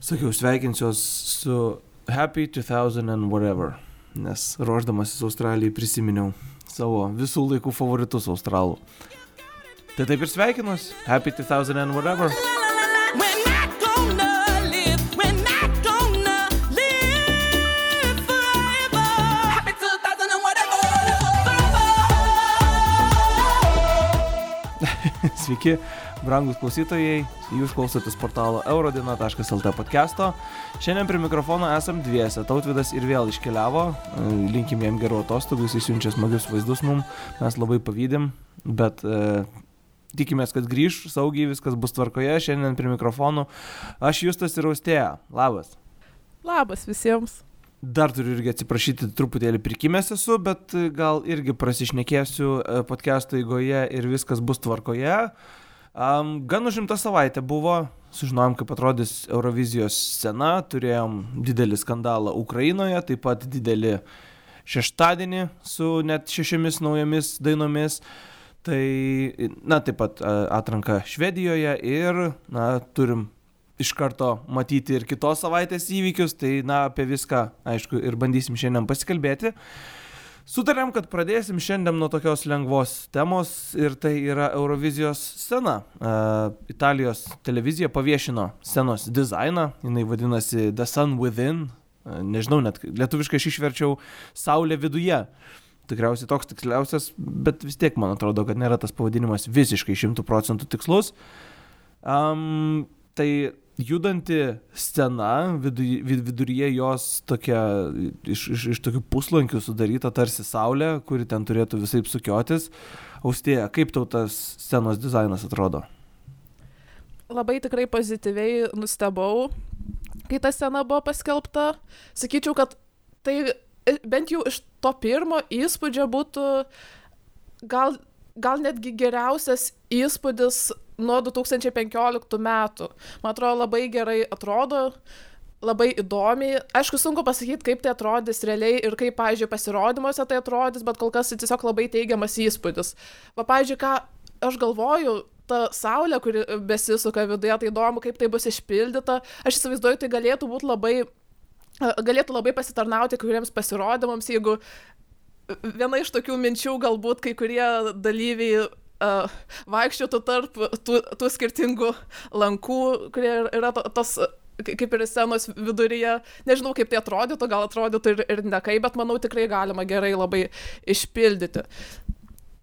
sakiau, sveikinsiuos su Happy 2000 and whatever, nes ruoždamasis Australijai prisiminiau savo visų laikų favoritus australų. Tai taip ir sveikinuos, Happy 2000 and whatever. We're not gonna live, we're not gonna live forever. Happy 2000 and whatever. Sveiki, brangus klausytojai, jūs klausotės portalo eurodina.lt podcast'o. Šiandien prie mikrofono esam dviese, tautvidas ir vėl iškeliavo, linkim jam gerų atostogų, jis išsiunčia smagius vaizdus mum, mes labai pavydim, bet e, tikimės, kad grįž saugiai, viskas bus tvarkoje, šiandien prie mikrofonų aš Justas ir Austėja, labas. Labas visiems. Dar turiu irgi atsiprašyti, truputėlį prikimęs esu, bet gal irgi prasišnekėsiu e, podcast'o eigoje ir viskas bus tvarkoje. Um, gan užimta savaitė buvo, sužinojom, kaip atrodys Eurovizijos scena, turėjom didelį skandalą Ukrainoje, taip pat didelį šeštadienį su net šešiamis naujomis dainomis. Tai, na, taip pat atranka Švedijoje ir, na, turim iš karto matyti ir kitos savaitės įvykius, tai, na, apie viską, aišku, ir bandysim šiandien pasikalbėti. Sutarėm, kad pradėsim šiandien nuo tokios lengvos temos ir tai yra Eurovizijos scena. Uh, Italijos televizija paviešino scenos dizainą, jinai vadinasi The Sun Within, uh, nežinau net, lietuviškai aš išverčiau Saulė viduje. Tikriausiai toks tiksliausias, bet vis tiek man atrodo, kad nėra tas pavadinimas visiškai šimtų procentų tikslus. Um, tai judanti scena, vidu, vid, viduryje jos tokia iš, iš, iš tokių puslankių sudaryta tarsi saulė, kuri ten turėtų visai sukiotis. Austėja, kaip tau tas scenos dizainas atrodo? Labai tikrai pozityviai nustebau, kai ta scena buvo paskelbta. Sakyčiau, kad tai e, bent jau iš to pirmo įspūdžio būtų gal, gal netgi geriausias įspūdis nuo 2015 metų. Man atrodo, labai gerai atrodo, labai įdomiai. Aišku, sunku pasakyti, kaip tai atrodys realiai ir kaip, pavyzdžiui, pasirodymuose tai atrodys, bet kol kas tai tiesiog labai teigiamas įspūdis. Va, pavyzdžiui, ką aš galvoju, ta saulė, kuri besisuka viduje, tai įdomu, kaip tai bus išpildyta. Aš įsivaizduoju, tai galėtų būti labai, galėtų labai pasitarnauti kai kuriems pasirodymams, jeigu viena iš tokių minčių galbūt kai kurie dalyviai uh, vaikščiotų tarp tų, tų skirtingų lankų, kurie yra to, tos kaip ir scenos viduryje. Nežinau, kaip tai atrodytų, gal atrodytų ir, ir nekai, bet manau tikrai galima gerai labai išpildyti.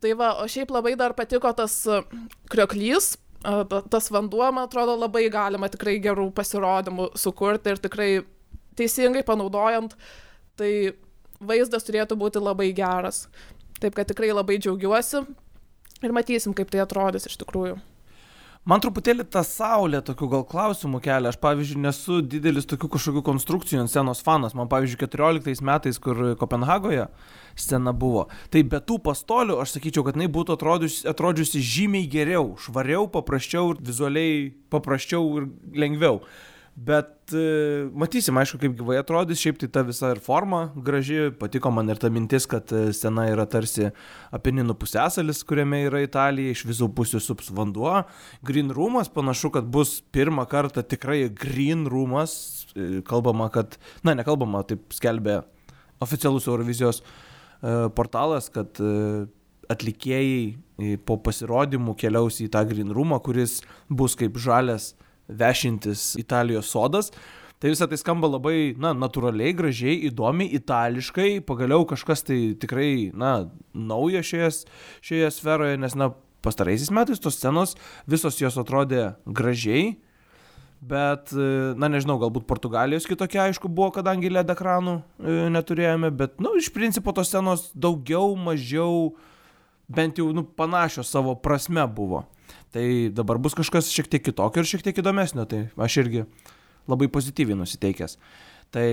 Tai va, o šiaip labai dar patiko tas krioklys, tas vanduo, man atrodo, labai galima tikrai gerų pasirodymų sukurti ir tikrai teisingai panaudojant, tai vaizdas turėtų būti labai geras. Taip kad tikrai labai džiaugiuosi ir matysim, kaip tai atrodys iš tikrųjų. Man truputėlį ta saulė tokių gal klausimų kelia. Aš, pavyzdžiui, nesu didelis tokių kažkokių konstrukcijų ant scenos fanas. Man, pavyzdžiui, 14 metais, kur Kopenhagoje scena buvo, tai be tų pastolių aš sakyčiau, kad jinai būtų atrodžiusi, atrodžiusi žymiai geriau, švariau, paprasčiau, vizualiai paprasčiau ir lengviau. Bet e, matysim, aišku, kaip gyvai atrodys, šiaip tai ta visa ir forma graži, patiko man ir ta mintis, kad e, scena yra tarsi apeninų pusėsalis, kuriame yra Italija, iš visų pusių sups vanduo. Green Roomas panašu, kad bus pirmą kartą tikrai Green Roomas, e, kalbama, kad, na, nekalbama, taip skelbė oficialus Eurovizijos portalas, kad atlikėjai po pasirodymų keliaus į tą Green Roomą, kuris bus kaip žalias vešintis Italijos sodas. Tai visą tai skamba labai, na, natūraliai, gražiai, įdomiai, itališkai, pagaliau kažkas tai tikrai, na, naujo šioje, šioje sferoje, nes, na, pastaraisiais metais tos scenos visos jos atrodė gražiai, bet, na, nežinau, galbūt Portugalijos kitokia, aišku, buvo, kadangi LED ekranų e, neturėjome, bet, na, nu, iš principo tos scenos daugiau, mažiau, bent jau, nu, panašios savo prasme buvo. Tai dabar bus kažkas šiek tiek kitokio ir šiek tiek įdomesnio, tai aš irgi labai pozityviai nusiteikęs. Tai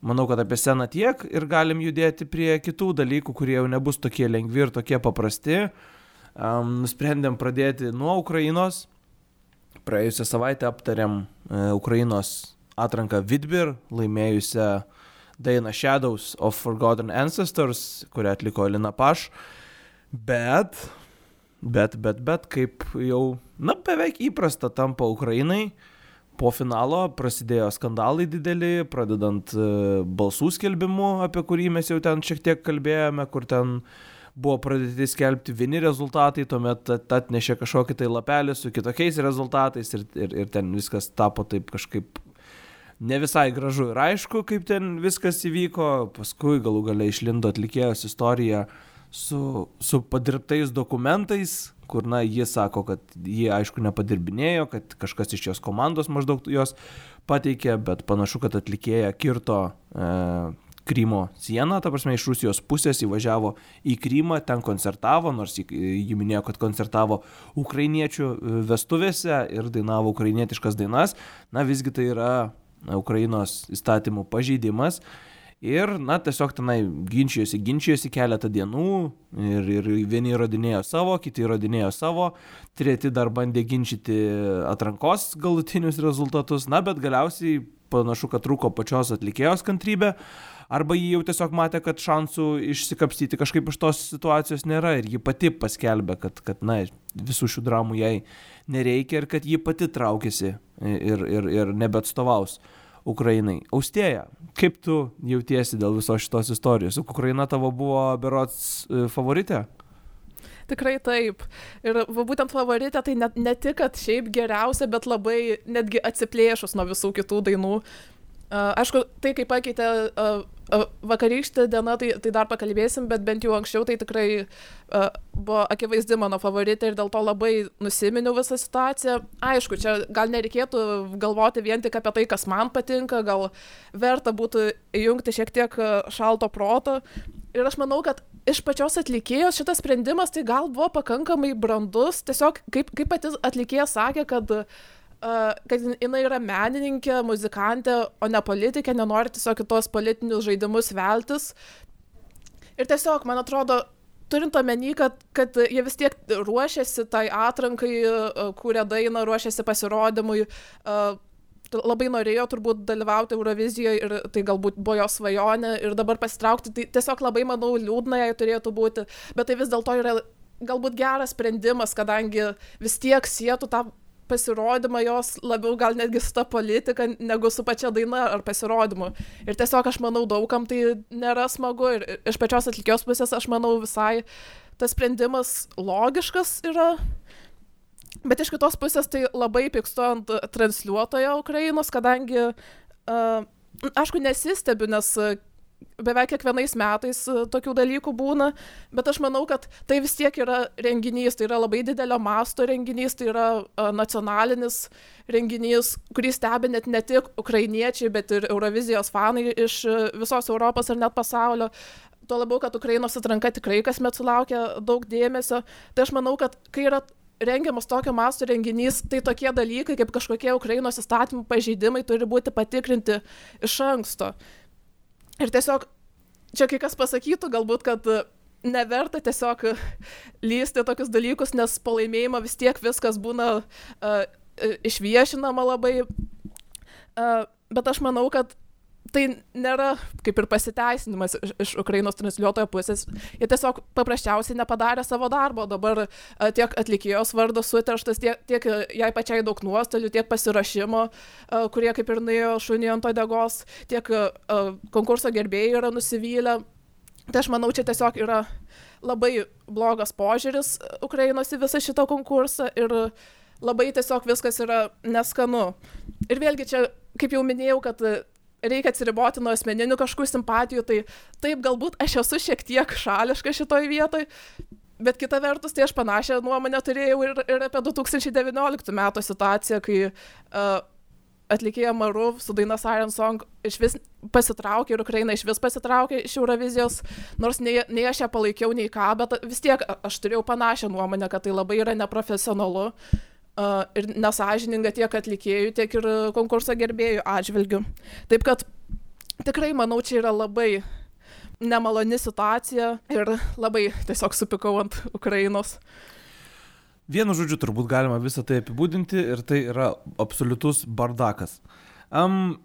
manau, kad apie sceną tiek ir galim judėti prie kitų dalykų, kurie jau nebus tokie lengvi ir tokie paprasti. Um, nusprendėm pradėti nuo Ukrainos. Praėjusią savaitę aptarėm uh, Ukrainos atranką Vidbir, laimėjusią dainą Shadows of Forgotten Ancestors, kurią atliko Elina Paš. Bet Bet, bet, bet, kaip jau, na, beveik įprasta tampa Ukrainai, po finalo prasidėjo skandalai dideli, pradedant e, balsų skelbimu, apie kurį mes jau ten šiek tiek kalbėjome, kur ten buvo pradėti skelbti vieni rezultatai, tuomet at- atnešė kažkokį tai lapelį su kitokiais rezultatais ir, ir, ir ten viskas tapo taip kažkaip ne visai gražu ir aišku, kaip ten viskas įvyko. Paskui galų galiai išlindo atlikėjos istorija su, su padirbtais dokumentais, kur, na, jis sako, kad jie aišku nepadirbinėjo, kad kažkas iš jos komandos maždaug jos pateikė, bet panašu, kad atlikėja kirto e, Krymo sieną, ta prasme, iš Rusijos pusės įvažiavo į Krymą, ten koncertavo, nors ji, ji minėjo, kad koncertavo ukrainiečių e, vestuvėse ir dainavo ukrainietiškas dainas, na visgi tai yra Ukrainos įstatymų pažeidimas. Ir, na, tiesiog tenai ginčijosi, ginčijosi keletą dienų ir, ir vieni įrodinėjo savo, kiti įrodinėjo savo, treti dar bandė ginčyti atrankos galutinius rezultatus, na, bet galiausiai panašu, kad trūko pačios atlikėjos kantrybė, arba jį jau tiesiog matė, kad šansų išsikapstyti kažkaip iš tos situacijos nėra ir ji pati paskelbė, kad, kad na, visų šių dramų jai nereikia ir kad ji pati traukėsi ir, ir, ir nebeatstovaus Ukrainai. Austėja, kaip tu jautiesi dėl visos šitos istorijos? Juk Ukraina tavo buvo berots e, favoritė? Tikrai taip. Ir va, būtent favoritė tai ne, ne tik, kad šiaip geriausia, bet labai netgi atsiplėšus nuo visų kitų dainų. Uh, aišku, tai kaip pakeitė uh, vakarykštė diena, tai, tai dar pakalbėsim, bet bent jau anksčiau tai tikrai uh, buvo akivaizdi mano favoritė ir dėl to labai nusiminiau visą situaciją. Aišku, čia gal nereikėtų galvoti vien tik apie tai, kas man patinka, gal verta būtų įjungti šiek tiek šalto proto. Ir aš manau, kad iš pačios atlikėjos šitas sprendimas tai gal buvo pakankamai brandus. Tiesiog, kaip, kaip pati atlikėja sakė, kad, uh, kad jinai yra menininkė, muzikantė, o ne politikė, nenori tiesiog į tos politinius žaidimus veltis. Ir tiesiog, man atrodo, turint omeny, kad, kad jie vis tiek ruošiasi tai atrankai, kūrė dainą, ruošiasi pasirodymui. Labai norėjo turbūt dalyvauti Eurovizijoje ir tai galbūt buvo jos svajonė ir dabar pasitraukti, tai tiesiog labai, manau, liūdna jai turėtų būti, bet tai vis dėlto yra galbūt geras sprendimas, kadangi vis tiek sėtų tą pasirodymą jos labiau gal netgi su ta politika, negu su pačia daina ar pasirodymu. Ir tiesiog aš manau, daugam tai nėra smagu ir iš pačios atlikėjos pusės aš manau visai tas sprendimas logiškas yra. Bet iš kitos pusės tai labai pykstu ant transliuotojo Ukrainos, kadangi, uh, aišku, nesistebiu, nes beveik kiekvienais metais uh, tokių dalykų būna, bet aš manau, kad tai vis tiek yra renginys, tai yra labai didelio masto renginys, tai yra uh, nacionalinis renginys, kurį stebi net ne tik ukrainiečiai, bet ir Eurovizijos fanai iš uh, visos Europos ir net pasaulio. Tuo labiau, kad Ukrainos atranka tikrai kasmet sulaukia daug dėmesio. Tai aš manau, kad kai yra rengiamas tokio masto renginys, tai tokie dalykai kaip kažkokie Ukrainos įstatymų pažeidimai turi būti patikrinti iš anksto. Ir tiesiog, čia kai kas pasakytų, galbūt, kad neverta tiesiog lysti tokius dalykus, nes po laimėjimo vis tiek viskas būna uh, išviešinama labai. Uh, bet aš manau, kad tai nėra kaip ir pasiteisinimas iš, iš Ukrainos transliuotojo pusės. Jie tiesiog paprasčiausiai nepadarė savo darbo. Dabar a, tiek atlikėjos vardas suterštas, tiek, tiek jai pačiai daug nuostolių, tiek pasirašymo, a, kurie kaip ir nuėjo šunį ant odegos, tiek a, konkurso gerbėjai yra nusivylę. Tai aš manau, čia tiesiog yra labai blogas požiūris Ukrainos į visą šitą konkursą ir labai tiesiog viskas yra neskanu. Ir vėlgi čia, kaip jau minėjau, kad reikia atsiriboti nuo asmeninių kažkokių simpatijų, tai taip galbūt aš esu šiek tiek šališka šitoj vietoj, bet kita vertus, tai aš panašią nuomonę turėjau ir, ir apie 2019 metų situaciją, kai uh, atlikėja Maruv su daina Siren Song iš vis pasitraukė ir Ukraina iš vis pasitraukė iš Eurovizijos, nors nei, nei aš ją palaikiau, nei ką, bet vis tiek aš turėjau panašią nuomonę, kad tai labai yra neprofesionalu. Ir nesažininga tiek atlikėjų, tiek ir konkurso gerbėjų atžvilgių. Taip kad tikrai manau, čia yra labai nemaloni situacija ir labai tiesiog supikau ant Ukrainos. Vienu žodžiu, turbūt galima visą tai apibūdinti ir tai yra absoliutus bardakas. Um,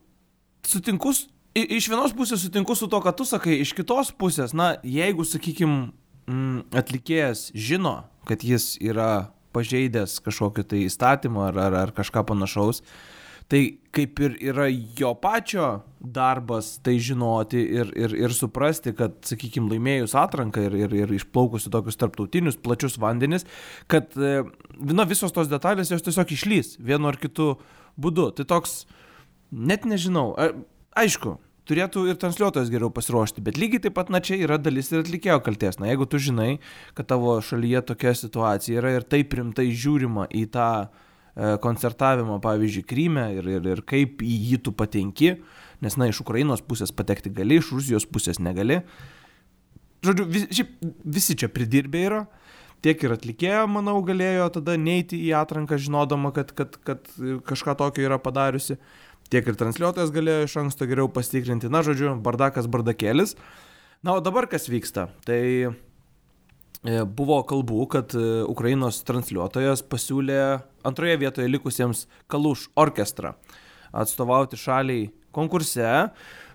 sutinku, iš vienos pusės sutinku su to, ką tu sakai, iš kitos pusės, na, jeigu, sakykime, atlikėjas žino, kad jis yra pažeidęs kažkokį tai įstatymą ar, ar, ar kažką panašaus, Tai kaip ir yra jo pačio darbas tai žinoti ir, ir, ir suprasti, kad, sakykime, laimėjus atranką ir, ir, ir išplaukus į tokius tarptautinius plačius vandenis, kad, e, na, visos tos detalės jos tiesiog išlys vienu ar kitu būdu. Tai toks, net nežinau, aišku, turėtų ir transliuotojas geriau pasiruošti, bet lygiai taip pat, na, čia yra dalis ir atlikėjo kalties. Na, jeigu tu žinai, kad tavo šalyje tokia situacija yra ir taip rimtai žiūrima į tą e, koncertavimą, pavyzdžiui, Kryme ir, ir, ir kaip į jį tu patenki, nes, na, iš Ukrainos pusės patekti gali, iš Rusijos pusės negali. Žodžiu, vis, šiaip visi čia pridirbė yra. Tiek ir atlikėja, manau, galėjo tada neiti į atranką, žinodama, kad, kad, kad kažką tokio yra padariusi. Tiek ir transliuotojas galėjo iš anksto geriau pasitikrinti. Na, žodžiu, bardakas bardakėlis. Na, o dabar kas vyksta? Tai e, buvo kalbų, kad e, Ukrainos transliuotojas pasiūlė antroje vietoje likusiems Kaluš orkestrą atstovauti šaliai konkurse,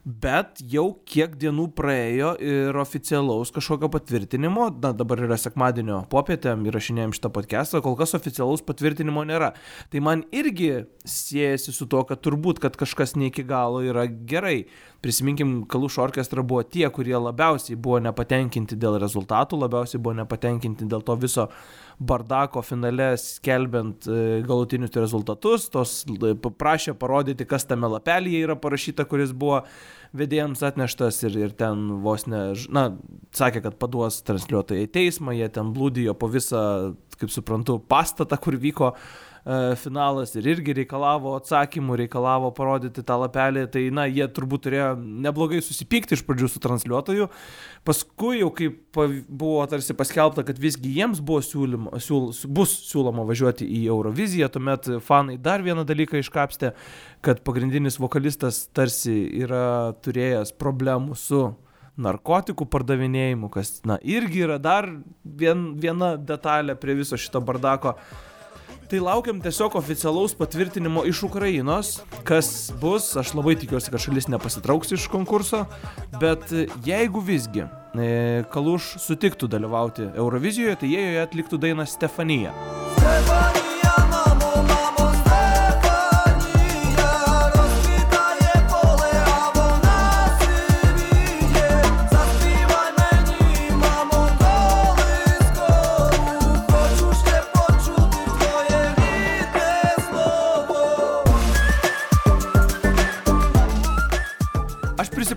bet jau kiek dienų praėjo ir oficialaus kažkokio patvirtinimo, na dabar yra sekmadienio popietė, įrašinėjom šitą podcastą, kol kas oficialaus patvirtinimo nėra. Tai man irgi siejasi su to, kad turbūt, kad kažkas ne iki galo yra gerai. Prisiminkim, Kalušo orkestra buvo tie, kurie labiausiai buvo nepatenkinti dėl rezultatų, labiausiai buvo nepatenkinti dėl to viso bardako finale skelbiant e, galutinius rezultatus, tos e, paprašė parodyti, kas tame lapelyje yra parašyta, kuris buvo vedėjams atneštas ir, ir ten vos ne, na, sakė, kad paduos transliuotojai į teismą, jie ten blūdijo po visą, kaip suprantu, pastatą, kur vyko. e, finalas ir irgi reikalavo atsakymų, reikalavo parodyti tą lapelį, tai na, jie turbūt turėjo neblogai susipykti iš pradžių su transliuotoju, paskui jau pav- buvo tarsi paskelbta, kad visgi jiems buvo siūlyma, siūl, bus siūloma važiuoti į Euroviziją, tuomet fanai dar vieną dalyką iškapstė, kad pagrindinis vokalistas tarsi yra turėjęs problemų su narkotikų pardavinėjimu, kas, na, irgi yra dar vien, viena detalė prie viso šito bardako. Tai laukiam tiesiog oficialaus patvirtinimo iš Ukrainos, kas bus, aš labai tikiuosi, kad šalis nepasitrauks iš konkurso, bet jeigu visgi e, Kaluš sutiktų dalyvauti Eurovizijoje, tai jie joje atliktų dainą Stefanija. Stefania,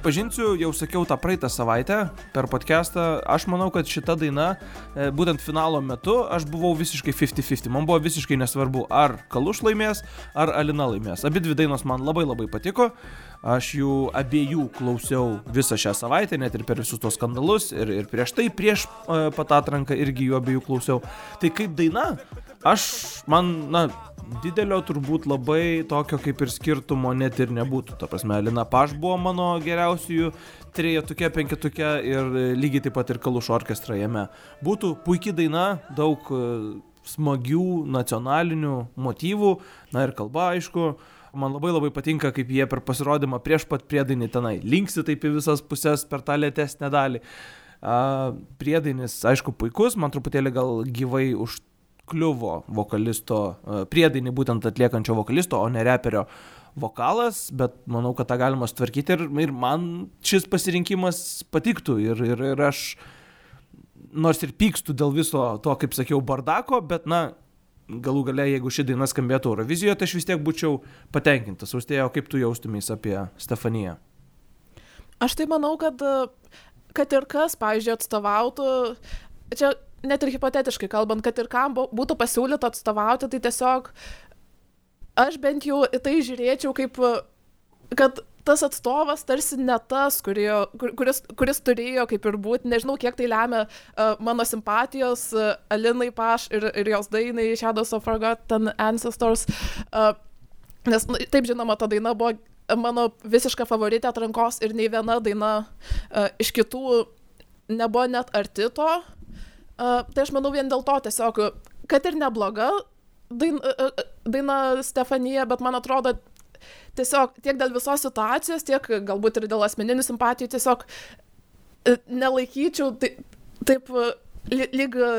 Aš prisipažinsiu, jau sakiau tą praeitą savaitę per podcastą, aš manau, kad šita daina, e, būtent finalo metu, aš buvau visiškai 50-50. Man buvo visiškai nesvarbu, ar Kaluš laimės, ar Alina laimės. Abi dvi dainos man labai labai patiko. Aš jų abiejų klausiau visą šią savaitę, net ir per visus tos skandalus. Ir, ir prieš tai, prieš e, pat atranką irgi jų abiejų klausiau. Tai kaip daina, aš, man, na, didelio turbūt labai tokio kaip ir skirtumo net ir nebūtų. Ta prasme, Lina Paš buvo mano geriausiųjų trejetukė, penketukė ir lygiai taip pat ir Kalušo orkestra jame. Būtų puikiai daina, daug e, smagių nacionalinių motyvų, na ir kalba aišku. Man labai labai patinka, kaip jie per pasirodymą prieš pat priedainį tenai linksi taip į visas pusės per tą lėtesnę dalį. Priedainis, aišku, puikus, man truputėlį gal gyvai užkliuvo vokalisto, a, priedainį būtent atliekančio vokalisto, o ne reperio vokalas, bet manau, kad tą galima sutvarkyti ir, ir man šis pasirinkimas patiktų ir, ir, ir aš nors ir pykstu dėl viso to, kaip sakiau, bardako, bet na, galų gale, jeigu ši daina skambėtų Eurovizijoje, tai aš vis tiek būčiau patenkintas. Austėjo, kaip tu jaustumės apie Stefaniją? Aš tai manau, kad, kad ir kas, pavyzdžiui, atstovautų, čia net ir hipotetiškai kalbant, kad ir kam būtų pasiūlyta atstovauti, tai tiesiog aš bent jau į tai žiūrėčiau kaip, kad tas atstovas tarsi ne tas, kurio, kur- kuris, kuris turėjo kaip ir būti, nežinau, kiek tai lemia uh, mano simpatijos uh, Alinai Paš ir, ir jos dainai Shadows of Forgotten Ancestors. Uh, nes, nu, taip žinoma, ta daina buvo mano visiška favoritė atrankos ir nei viena daina uh, iš kitų nebuvo net arti to. Uh, tai aš manau vien dėl to tiesiog, kad ir nebloga daina, uh, daina Stefanija, bet man atrodo tiesiog tiek dėl visos situacijos, tiek galbūt ir dėl asmeninių simpatijų tiesiog e, nelaikyčiau tai, taip e, li, lyg e,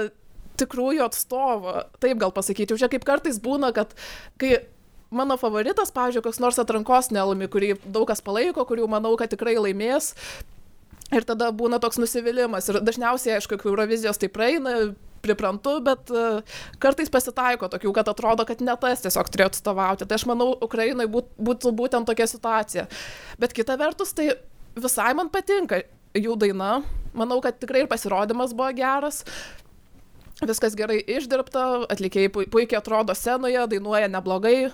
tikrųjų atstovo, taip gal pasakyčiau. Čia kaip kartais būna, kad kai mano favoritas, pavyzdžiui, koks nors atrankos nelami, kurį daug kas palaiko, kurių manau, kad tikrai laimės. Ir tada būna toks nusivylimas. Ir dažniausiai, aišku, Eurovizijos tai praeina, priprantu, bet uh, kartais pasitaiko tokių, kad atrodo, kad ne tas tiesiog turėtų atstovauti. Tai aš manau, Ukrainai būt, būtų būtent tokia situacija. Bet kita vertus, tai visai man patinka jų daina. Manau, kad tikrai ir pasirodymas buvo geras. Viskas gerai išdirbta, atlikėjai pui- puikiai atrodo scenoje, dainuoja neblogai.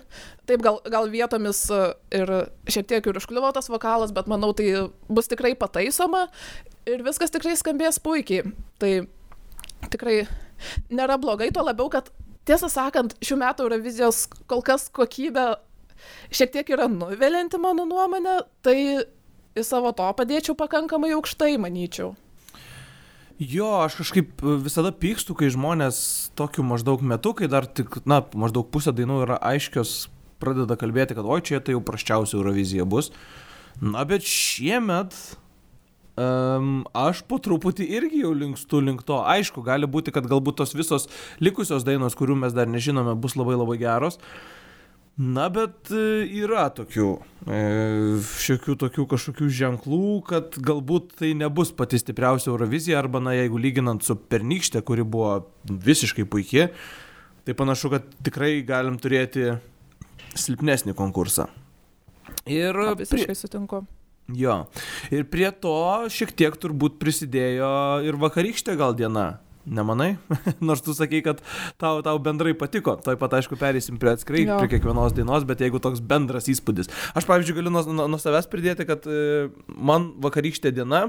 Taip, gal, gal vietomis e, ir šiek tiek ir užkliuvo tas vokalas, bet manau, tai bus tikrai pataisoma ir viskas tikrai skambės puikiai. Tai tikrai nėra blogai, tuo labiau, kad tiesą sakant, šių metų Eurovizijos kol kas kokybė šiek tiek yra nuvilinti mano nuomonė, tai į savo to padėčiau pakankamai aukštai, manyčiau. Jo, aš kažkaip e, visada pykstu, kai žmonės tokiu maždaug metu, kai dar tik, na, maždaug pusė dainų yra aiškios, pradeda kalbėti, kad oi, čia tai jau praščiausia Eurovizija bus. Na, bet šiemet um, aš po truputį irgi jau linkstu link to. Aišku, gali būti, kad galbūt tos visos likusios dainos, kurių mes dar nežinome, bus labai labai geros. Na, bet e, yra tokių, e, šiokių tokių kažkokių ženklų, kad galbūt tai nebus pati stipriausia Eurovizija, arba, na, jeigu lyginant su pernykšte, kuri buvo visiškai puikiai, tai panašu, kad tikrai galim turėti silpnesnį konkursą. Ir prie, Visiškai sutinku. jo, ir prie to šiek tiek turbūt prisidėjo ir vakarykštė gal diena. Nemanai? Nors tu sakai, kad tau, tau bendrai patiko. Taip pat, aišku, perėsim prie atskirai, Jo. prie kiekvienos dainos, bet jeigu toks bendras įspūdis. Aš, pavyzdžiui, galiu nuo, nuo, nuo savęs pridėti, kad e, man vakarykštė diena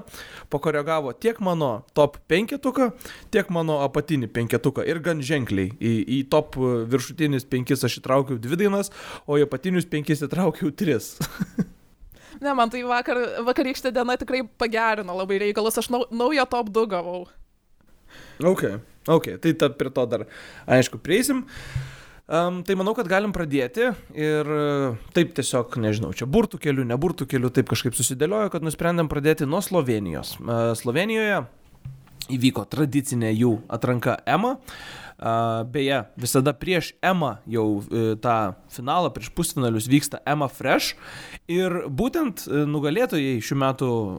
pakoregavo tiek mano top penketuką, tiek mano apatinį penketuką. Ir gan ženkliai. Į, į top viršutinius penkis aš įtraukiau dvi dainas, o į apatinius penkis įtraukiau tris. Ne, man tai vakar, vakarykštė diena tikrai pagerino labai reikalus, aš nau, naują top 2 gavau. Ok, ok, tai ta, prie to dar, aišku, prieisim. Um, tai manau, kad galim pradėti ir e, taip tiesiog, nežinau, čia burtų keliu, ne burtų keliu, taip kažkaip susidėliojo, kad nusprendėm pradėti nuo Slovenijos. Uh, Slovenijoje įvyko tradicinė jų atranka EMA. Beje, visada prieš EMA jau uh, tą finalą, prieš pusfinalius vyksta EMA Fresh. Ir būtent uh, nugalėtojai šių metų uh,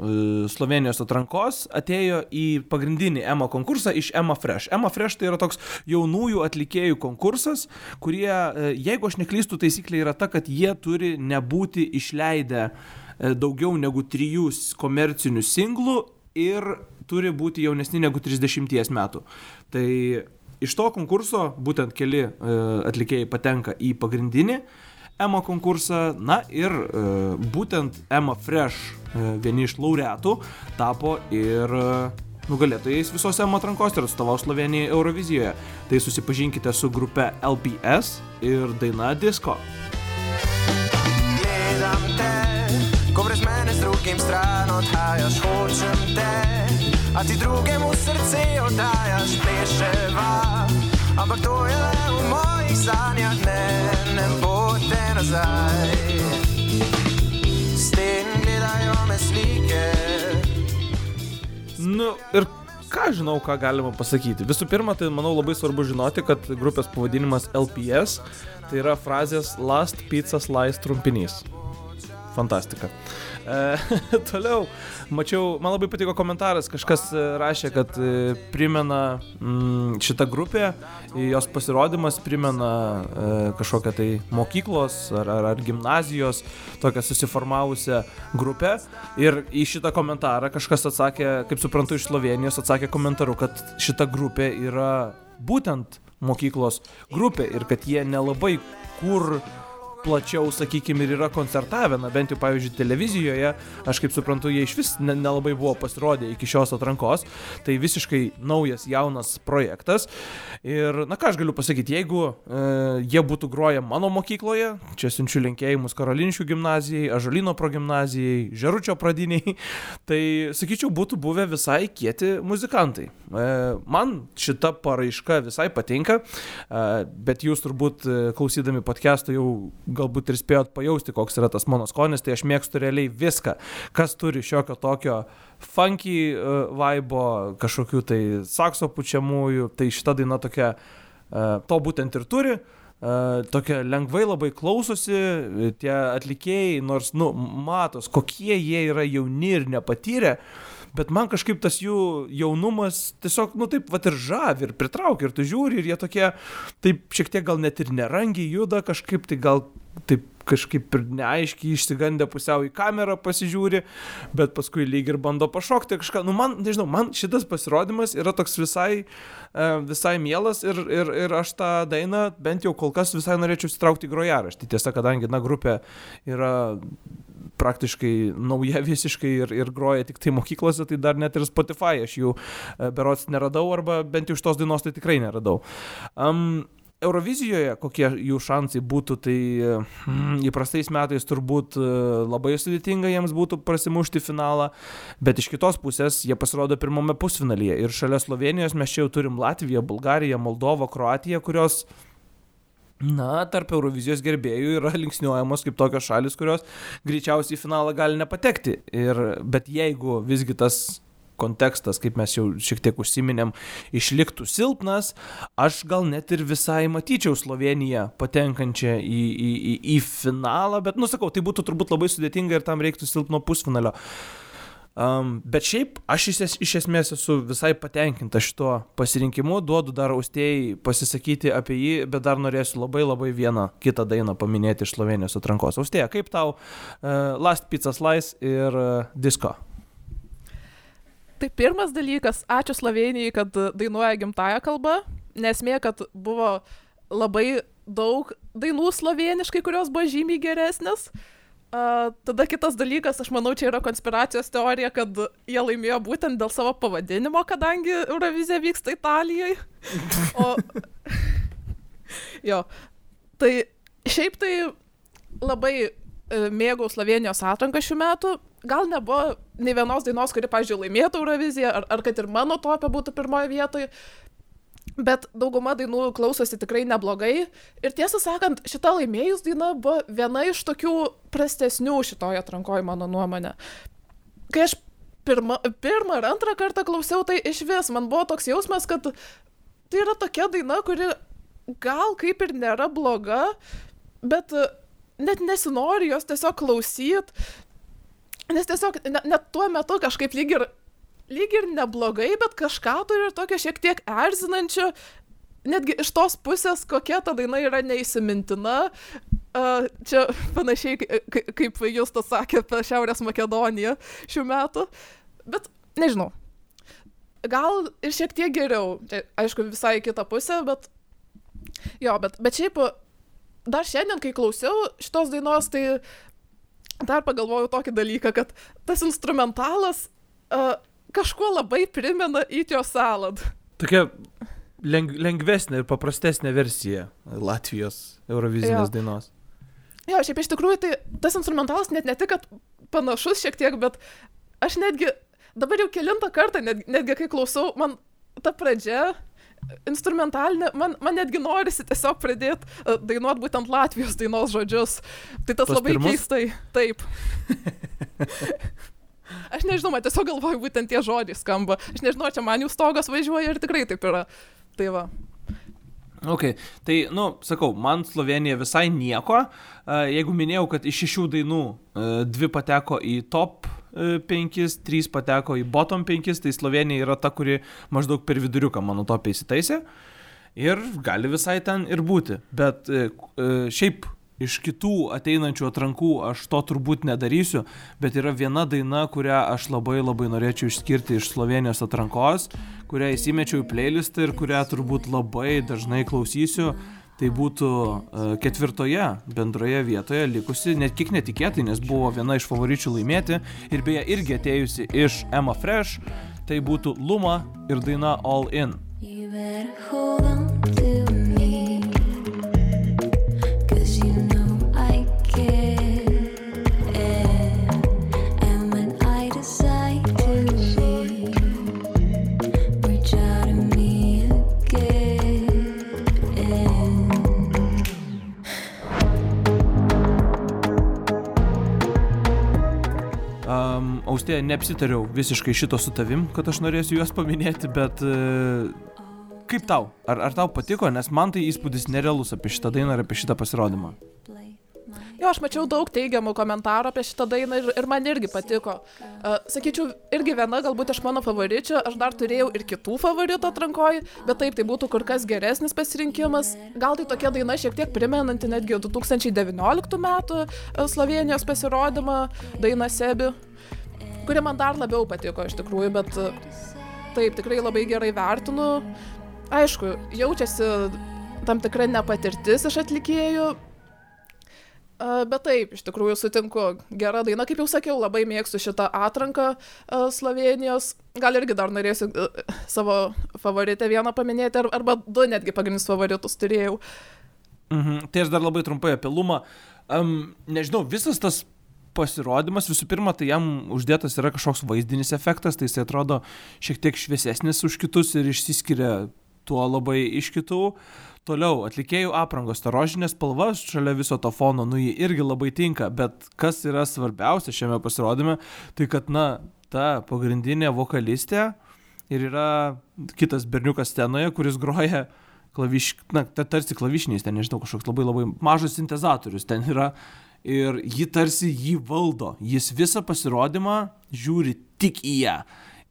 Slovenijos atrankos atėjo į pagrindinį EMA konkursą iš EMA Fresh. EMA Fresh tai yra toks jaunųjų atlikėjų konkursas, kurie, jeigu aš neklystu, taisyklė yra ta, kad jie turi nebūti išleidę daugiau negu trijų komercinių singlų ir turi būti jaunesni negu 30 metų. Tai iš to konkurso būtent keli e, atlikėjai patenka į pagrindinį EMA konkursą, na ir e, būtent EMA Fresh e, vieni iš laureatų tapo ir nugalėtojais visos EMA atrankos ir atstovaus Slovenijai Eurovizijoje. Tai susipažinkite su grupe LPS ir daina Disco. Gledam drugim stran odhajaš, hočem te, a ti drugemu srce oddajaš, pleševa. Ampak to je le v mojih sanjah, ne, ne bo te nazaj. S tem gledajo me slike. Nu ir ką žinau, ką galima pasakyti. Visų pirma, tai manau labai svarbu žinoti, kad grupės pavadinimas LPS tai yra frazės Last Pizza Slice trumpinys. Fantastika. E, toliau, mačiau, man labai patiko komentaras, kažkas e, rašė, kad e, primena mm, šitą grupę, jos pasirodymas primena e, kažkokią tai mokyklos ar, ar, ar gimnazijos, tokią susiformavusią grupę. Ir į šitą komentarą kažkas atsakė, kaip suprantu, iš Slovenijos atsakė komentaru, kad šita grupė yra būtent mokyklos grupė ir kad jie nelabai kur plačiau, sakykime, ir yra koncertavę, na bent jau, pavyzdžiui, televizijoje, aš kaip suprantu, jie iš vis ne- nelabai buvo pasirodę iki šios atrankos, tai visiškai naujas, jaunas projektas. Ir, na ką aš galiu pasakyti, jeigu e, jie būtų groję mano mokykloje, čia siunčiu linkėjimus Karolinšių gimnazijai, Ažalino progymnazijai, Žeručio pradiniai, tai, sakyčiau, būtų buvę visai kieti muzikantai. E, man šita paraiška visai patinka, e, bet jūs turbūt e, klausydami podcast'o jau galbūt ir spėjot pajausti, koks yra tas mano skonis, tai aš mėgstu realiai viską, kas turi šiokio tokio funky uh, vaibo, kažkokių tai sakso pučiamųjų, tai šita daina tokia, uh, to būtent ir turi. Uh, tokia lengvai labai klausosi tie atlikėjai, nors, nu, matos, kokie jie yra jauni ir nepatyrę, bet man kažkaip tas jų jaunumas tiesiog, nu, taip, va ir žavi, ir pritraukia, ir tu žiūri, ir jie tokie, taip, šiek tiek gal net ir nerangiai juda, kažkaip tai gal taip kažkaip ir neaiškiai išsigandę pusiau į kamerą pasižiūri, bet paskui lyg ir bando pašokti kažką. Nu, man, nežinau, man šitas pasirodymas yra toks visai, e, visai mielas ir, ir, ir aš tą dainą bent jau kol kas visai norėčiau įsitraukti į grojaraštį. Tiesa, kadangi, na, grupė yra praktiškai nauja visiškai ir, ir groja tik tai mokyklose, tai dar net ir Spotify aš jų e, berots neradau arba bent jau iš tos dainos tai tikrai neradau. Um, Eurovizijoje kokie jų šansai būtų, tai mm, įprastais metais turbūt e, labai sudėtinga jiems būtų prasimušti finalą, bet iš kitos pusės jie pasirodo pirmame pusfinalyje ir šalia Slovenijos mes čia jau turim Latviją, Bulgariją, Moldovą, Kroatiją, kurios Na, tarp Eurovizijos gerbėjų yra linksniuojamos kaip tokios šalis, kurios greičiausiai į finalą gali nepatekti. Ir, bet jeigu visgi tas kontekstas, kaip mes jau šiek tiek užsiminėm, išliktų silpnas, aš gal net ir visai matyčiau Sloveniją patenkančią į, į, į, į finalą, bet, nusakau, tai būtų turbūt labai sudėtinga ir tam reiktų silpno pusfinalio. Um, bet šiaip aš iš, es, iš esmės esu visai patenkinta šituo pasirinkimu, duodu dar austėjai pasisakyti apie jį, bet dar norėsiu labai labai vieną kitą dainą paminėti iš Slovenijos atrankos. Austėja, kaip tau uh, Last Pizza Slice ir uh, Disco? Tai pirmas dalykas, ačiū Slovenijai, kad dainuoja gimtają kalbą, nesmė, kad buvo labai daug dainų sloveniškai, kurios buvo žymiai geresnės. Uh, tada kitas dalykas, aš manau, čia yra konspiracijos teorija, kad jie laimėjo būtent dėl savo pavadinimo, kadangi Eurovizija vyksta Italijoje. O... jo, tai šiaip tai labai e, mėgau Slovenijos atranką šių metų. Gal nebuvo nei vienos dainos, kuri, pažiūrėjau, laimėtų Euroviziją, ar, ar kad ir mano topė būtų pirmoje vietoje. Bet dauguma dainų klausosi tikrai neblogai. Ir tiesą sakant, šita laimėjus daina buvo viena iš tokių prastesnių šitoje atrankoje, mano nuomonė. Kai aš pirmą, pirmą ir antrą kartą klausiau, tai iš vis man buvo toks jausmas, kad tai yra tokia daina, kuri gal kaip ir nėra bloga, bet net nesinori jos tiesiog klausyt. Nes tiesiog ne- net tuo metu kažkaip lyg ir lyg ir neblogai, bet kažką turi ir tokio šiek tiek erzinančio, netgi iš tos pusės, kokia ta daina yra neįsimintina. Čia panašiai kai- kai- kaip Justas sakė apie Šiaurės Makedoniją šių metų. Bet nežinau. Gal ir šiek tiek geriau. Čia, aišku, visai į kitą pusę, bet... Jo, bet, bet šiaip dar šiandien, kai klausiau šitos dainos, tai dar pagalvojau tokį dalyką, kad tas instrumentalas uh, kažkuo labai primena Your Salad. Tokia leng, lengvesnė ir paprastesnė versija Latvijos Eurovizinės Jo. dainos. Jo, šiaip iš tikrųjų, tai tas instrumentalas net ne tik, kad panašus šiek tiek, bet aš netgi, dabar jau kilintą kartą, net, netgi kai klausau, man ta pradžia instrumentalinė, man, man netgi norisi tiesiog pradėti uh, dainuoti būtent Latvijos dainos žodžius. Tai tas Tuos labai pirmus? keistai. Taip. Aš nežinau, man tiesiog galvoju, būtent tie žodžiai skamba. Aš nežinau, čia man jų stogas važiuoja ir tikrai taip yra. Tai va. Ok, tai, nu, sakau, man Slovenija visai nieko. A, Jeigu minėjau, kad iš šešių dainų e, dvi pateko į top 5, trys pateko į bottom 5, tai Slovenija yra ta, kuri maždaug per viduriuką mano topė įsitaisė. Ir gali visai ten ir būti. Bet e, e, šiaip iš kitų ateinančių atrankų aš to turbūt nedarysiu, bet yra viena daina, kurią aš labai labai norėčiau išskirti iš Slovenijos atrankos, kurią įsimečiau į playlistą ir kurią turbūt labai dažnai klausysiu. Tai būtų e, ketvirtoje bendroje vietoje likusi, net kiek netikėtai, nes buvo viena iš favoričių laimėti ir beje irgi atėjusi iš Emma Fresh, tai būtų Luma ir daina All In. You better hold on Austėja, neapsitariau visiškai šito su tavim, kad aš norėsiu juos paminėti, bet uh, kaip tau? Ar, ar tau patiko? Nes man tai įspūdis nerealus apie šitą dainą ir apie šitą pasirodymą. Jo, aš mačiau daug teigiamų komentarų apie šitą dainą ir, ir man irgi patiko. Uh, sakyčiau, irgi viena galbūt iš mano favoričių, aš dar turėjau ir kitų favoritų atrankoj, bet taip, tai būtų kur kas geresnis pasirinkimas. Gal tai tokia daina šiek tiek primenanti netgi 2019 metų uh, Slovenijos pasirodymą, dainą Sebi, kuri man dar labiau patiko iš tikrųjų, bet uh, taip, tikrai labai gerai vertinu. Aišku, jaučiasi tam tikra nepatirtis iš atlikėjų, A, Bet taip, iš tikrųjų sutinku. Gera daina, kaip jau sakiau, labai mėgstu šitą atranką a, Slovenijos. Gal irgi dar norėsiu savo favoritę vieną paminėti, ar- arba du netgi pagrindinius favoritus turėjau. Mhm. Tai aš dar labai trumpai apie Lumą. Um, nežinau, visas tas pasirodymas, visų pirma, tai jam uždėtas yra kažkoks vaizdinis efektas, tai jis atrodo šiek tiek šviesesnis už kitus ir išsiskiria tuo labai iš kitų. Toliau, atlikėjų aprangos, ta rožinė spalva šalia viso to fono, nu jį irgi labai tinka, bet kas yra svarbiausia šiame pasirodyme, tai kad, na, ta pagrindinė vokalistė ir yra kitas berniukas scenoje, kuris groja klaviš, na, ta, tarsi klavišiniais, ten nežinau, kažkoks labai labai mažas sintezatorius ten yra ir ji tarsi jį valdo. Jis visą pasirodymą žiūri tik į ją.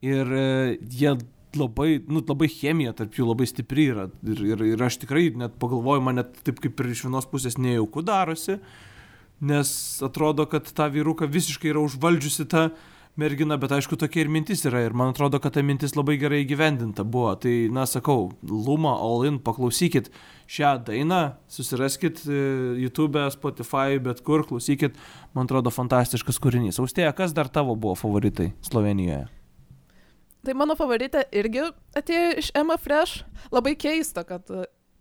Ir e, jie labai, nu, labai chemija tarp jų labai stipri yra. Ir, ir, ir aš tikrai net pagalvoju, man net taip kaip ir iš vienos pusės nejauku darosi, nes atrodo, kad tą vyruką visiškai yra užvaldžiusi ta mergina, bet aišku, tokia ir mintis yra. Ir man atrodo, kad ta mintis labai gerai įgyvendinta buvo. Tai, na, sakau, Luma All In, paklausykit šią dainą, susiraskit e, YouTube, Spotify, bet kur, klausykit, man atrodo, fantastiškas kūrinys. Austėja, kas dar tavo buvo favoritai Slovenijoje? Tai mano favoritė irgi atėjo iš Emma Fresh. Labai keista, kad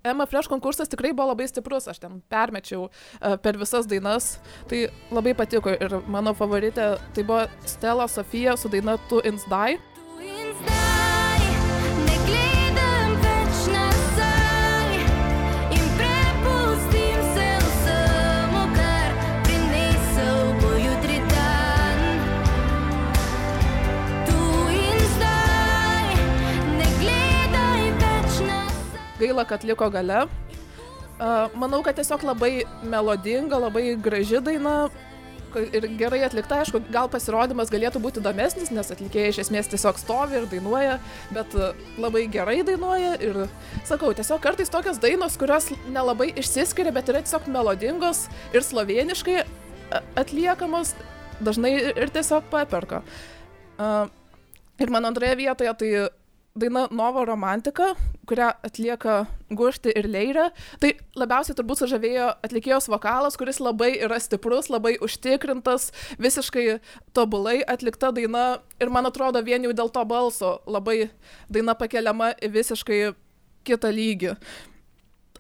e, Emma Fresh konkursas tikrai buvo labai stiprus. Aš ten permečiau e, per visas dainas. Tai labai patiko. Ir mano favoritė tai buvo Stella Sofija su daina Tu Ins Gaila, kad liko gale. Manau, kad tiesiog labai melodinga, labai graži daina ir gerai atlikta. Aišku, gal pasirodymas galėtų būti įdomesnis, nes atlikėjai iš esmės tiesiog stovi ir dainuoja, bet labai gerai dainuoja. Ir sakau, tiesiog kartais tokios dainos, kurios nelabai išsiskiria, bet yra tiesiog melodingos ir sloveniškai atliekamos, dažnai ir tiesiog paperka. Ir mano antroje vietoje tai daina Novo romantika, kurią atlieka Gušti ir Leirė. Tai labiausiai turbūt sužavėjo atlikėjos vokalas, kuris labai yra stiprus, labai užtikrintas, visiškai tobulai atlikta daina. Ir man atrodo, vien jau dėl to balso labai daina pakeliama į visiškai kitą lygį.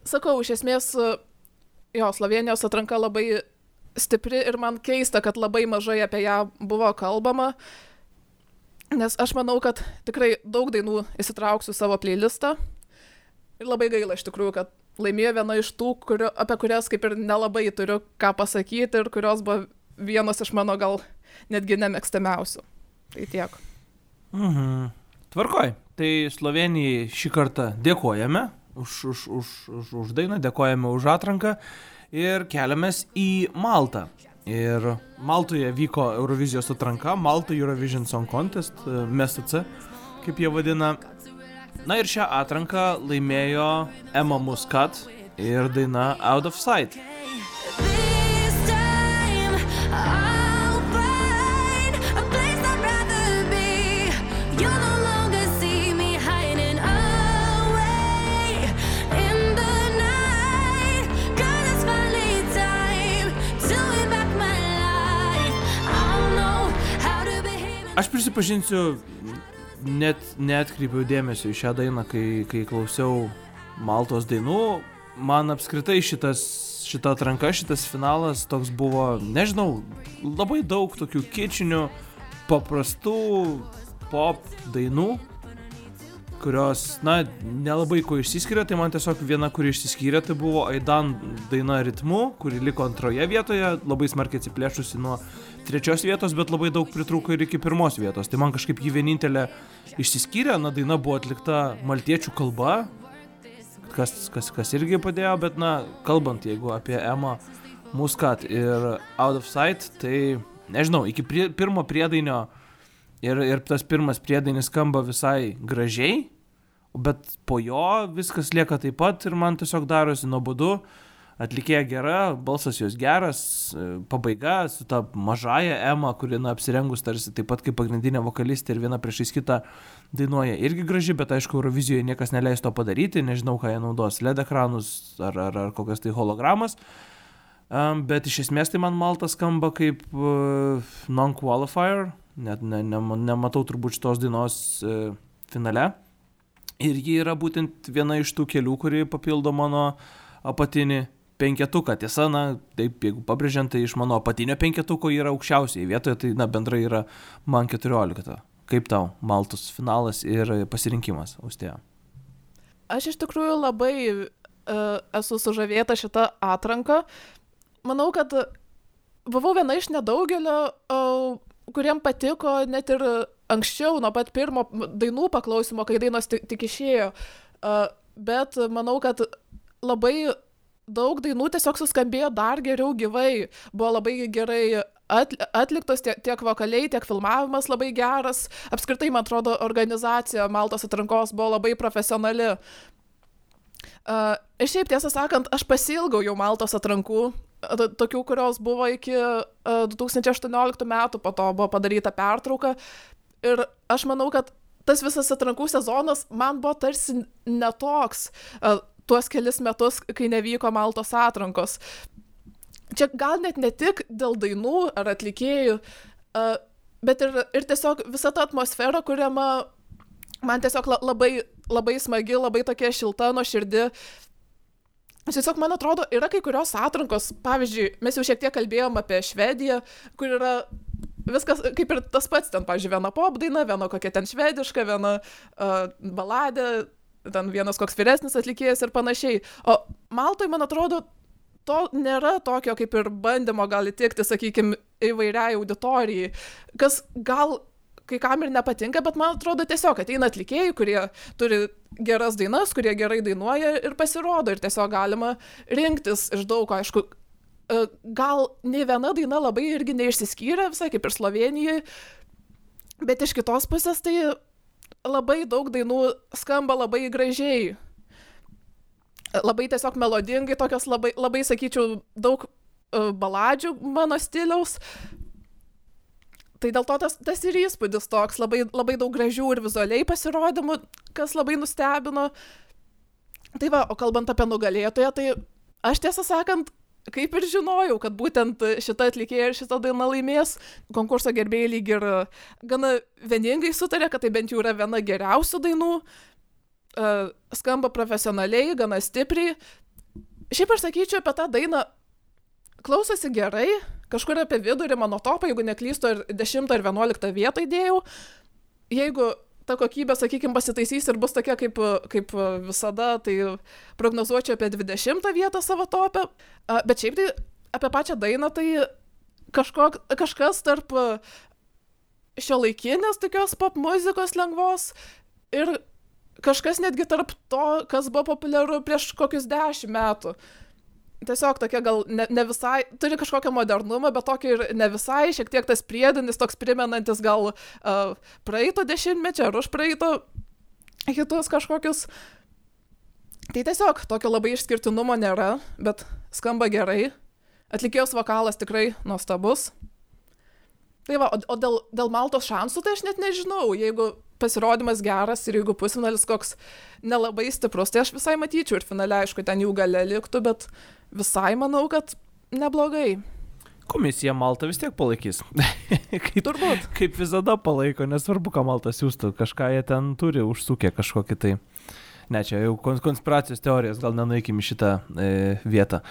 Sakau, iš esmės, jo, Slovenijos atranka labai stipri ir man keista, kad labai mažai apie ją buvo kalbama. Nes aš manau, kad tikrai daug dainų įsitrauksiu savo playlistą. Ir labai gaila iš tikrųjų, kad laimėjo viena iš tų, kurio, apie kurias kaip ir nelabai turiu ką pasakyti ir kurios buvo vienos iš mano gal netgi nemėgstamiausių. Tai tiek. Mhm. Tvarkoj. Tai Slovenijai šį kartą dėkojame už, už, už, už, už dainą, dėkojame už atranką ir keliamės į Maltą. Ir Maltoje vyko Eurovizijos atranka, Malta Eurovision Song Contest, e, MSC, kaip jie vadina. Na ir šią atranką laimėjo Emma Muscat ir daina Out of Sight. This time I'll Aš prisipažinsiu, net netkreipiau dėmesio į šią dainą, kai, kai klausiau Maltos dainų. Man apskritai šitas, šita atranka, šitas finalas toks buvo, nežinau, labai daug tokių kičinių, paprastų pop dainų, kurios, na, nelabai ko išsiskiria, tai man tiesiog viena, kuri išsiskyrė, tai buvo Aidan daina ritmu, kuri liko antroje vietoje, labai smarkiai atsiplėšusi nuo trečios vietos, bet labai daug pritrūko ir iki pirmos vietos. Tai man kažkaip ji vienintelė išsiskyrė, na, daina buvo atlikta maltiečių kalba, kas, kas, kas irgi padėjo, bet, na, kalbant, jeigu apie Emma Muscat ir Out of Sight, tai, nežinau, iki prie, pirmo priedainio ir, ir tas pirmas priedainis skamba visai gražiai, bet po jo viskas lieka taip pat ir man tiesiog darosi nuobodu. Atlikėja gera, balsas jos geras, e, pabaiga su ta mažaja Ema, kuri na, apsirengus tarsi taip pat kaip pagrindinė vokalistė ir viena priešais kitą dainuoja irgi graži, bet aišku, Eurovizijoje niekas neleis to padaryti, nežinau, ką jie naudos, LED ekranus ar, ar, ar kokias tai hologramas. Um, bet iš esmės tai man Malta skamba kaip uh, non-qualifier, net ne, ne, nematau turbūt šitos dainos uh, finale. Ir ji yra būtent viena iš tų kelių, kuri papildo mano apatinį penketuką. Tiesa, na, taip, jeigu pabrėžiant, tai iš mano apatinio penketuko yra aukščiausiai vietoje, tai, na, bendrai yra man 14. Kaip tau Maltos finalas ir pasirinkimas, Austėja? Aš iš tikrųjų labai uh, esu sužavėta šitą atranką. Manau, kad buvau viena iš nedaugelio, uh, kuriem patiko net ir anksčiau, nuo pat pirmo dainų paklausimo, kai dainos tik, tik išėjo. Uh, bet manau, kad labai daug dainų tiesiog suskambėjo dar geriau gyvai. Buvo labai gerai at, atliktos tiek, tiek vokaliai, tiek filmavimas labai geras. Apskritai, man atrodo, organizacija Maltos atrankos buvo labai profesionali. Uh, ir šiaip tiesą sakant, aš pasilgau jau Maltos atrankų, tokių, kurios buvo iki uh, 2018 metų, po to buvo padaryta pertrauka. Ir aš manau, kad tas visas atrankų sezonas man buvo tarsi netoks uh, tuos kelis metus, kai nevyko Maltos atrankos. Čia gal net ne tik dėl dainų ar atlikėjų, bet ir, ir tiesiog visa ta atmosfera, kuriama man tiesiog la- labai, labai smagi, labai tokia šilta, nuoširdi. Tiesiog, man atrodo, yra kai kurios atrankos, pavyzdžiui, mes jau šiek tiek kalbėjom apie Švediją, kur yra viskas kaip ir tas pats, ten, pavyzdžiui, viena pop daina, viena kokia ten švediška, viena uh, baladė, ten vienas koks vyresnis atlikėjas ir panašiai. O Maltoj, man atrodo, to nėra tokio kaip ir bandymo gali tikti, sakykime, įvairiai auditorijai, kas gal kai kam ir nepatinka, bet man atrodo tiesiog ateina atlikėjai, kurie turi geras dainas, kurie gerai dainuoja ir pasirodo ir tiesiog galima rinktis iš daug, aišku, e, gal ne viena daina labai irgi neišsiskyrė, visai kaip ir Slovenijoje, bet iš kitos pusės tai labai daug dainų skamba labai gražiai. Labai tiesiog melodingai, tokios labai, labai sakyčiau, daug uh, baladžių mano stiliaus. Tai dėl to tas, tas ir įspūdis toks, labai, labai daug gražių ir vizualiai pasirodymų, kas labai nustebino. Tai va, o kalbant apie nugalėtoją, tai aš tiesą sakant, kaip ir žinojau, kad būtent šita atlikėja ir šita daina laimės. Konkurso gerbėjai lyg ir gana vieningai sutarė, kad tai bent jau yra viena geriausių dainų. Uh, skamba profesionaliai, gana stipriai. Šiaip aš sakyčiau apie tą dainą, klausosi gerai, kažkur apie vidurį mano topą, jeigu neklystu, ir 10 ar 11 vietą įdėjau. Jeigu ta kokybė, sakykime, pasitaisys ir bus tokia kaip, kaip visada, tai prognozuočiau apie 20 vietą savo topę. Bet šiaip tai apie pačią dainą, tai kažkok, kažkas tarp šio laikinės tokios pop muzikos lengvos ir kažkas netgi tarp to, kas buvo populiaru prieš kokius 10 metų. Tiesiog tokia gal ne, ne visai, turi kažkokią modernumą, bet tokį ir ne visai, šiek tiek tas priedinis, toks primenantis gal uh, praeito dešimtmečio ar už praeito hitus kažkokius. Tai tiesiog tokio labai išskirtinumo nėra, bet skamba gerai. Atlikėjos vokalas tikrai nuostabus. Tai va, o, o dėl, dėl Maltos šansų tai aš net nežinau, jeigu pasirodymas geras ir jeigu pusfinalis koks nelabai stiprus, tai aš visai matyčiau ir finale, aišku, ten jų gale liktų, bet visai manau, kad neblogai. Komisija Malta vis tiek palaikys. kaip, Turbūt. kaip visada palaiko, nesvarbu, ką Malta siūstų, kažką jie ten turi užsukę kažkokį tai. Ne, čia jau kon- konspiracijos teorijas, gal nenueikim į šitą e, vietą.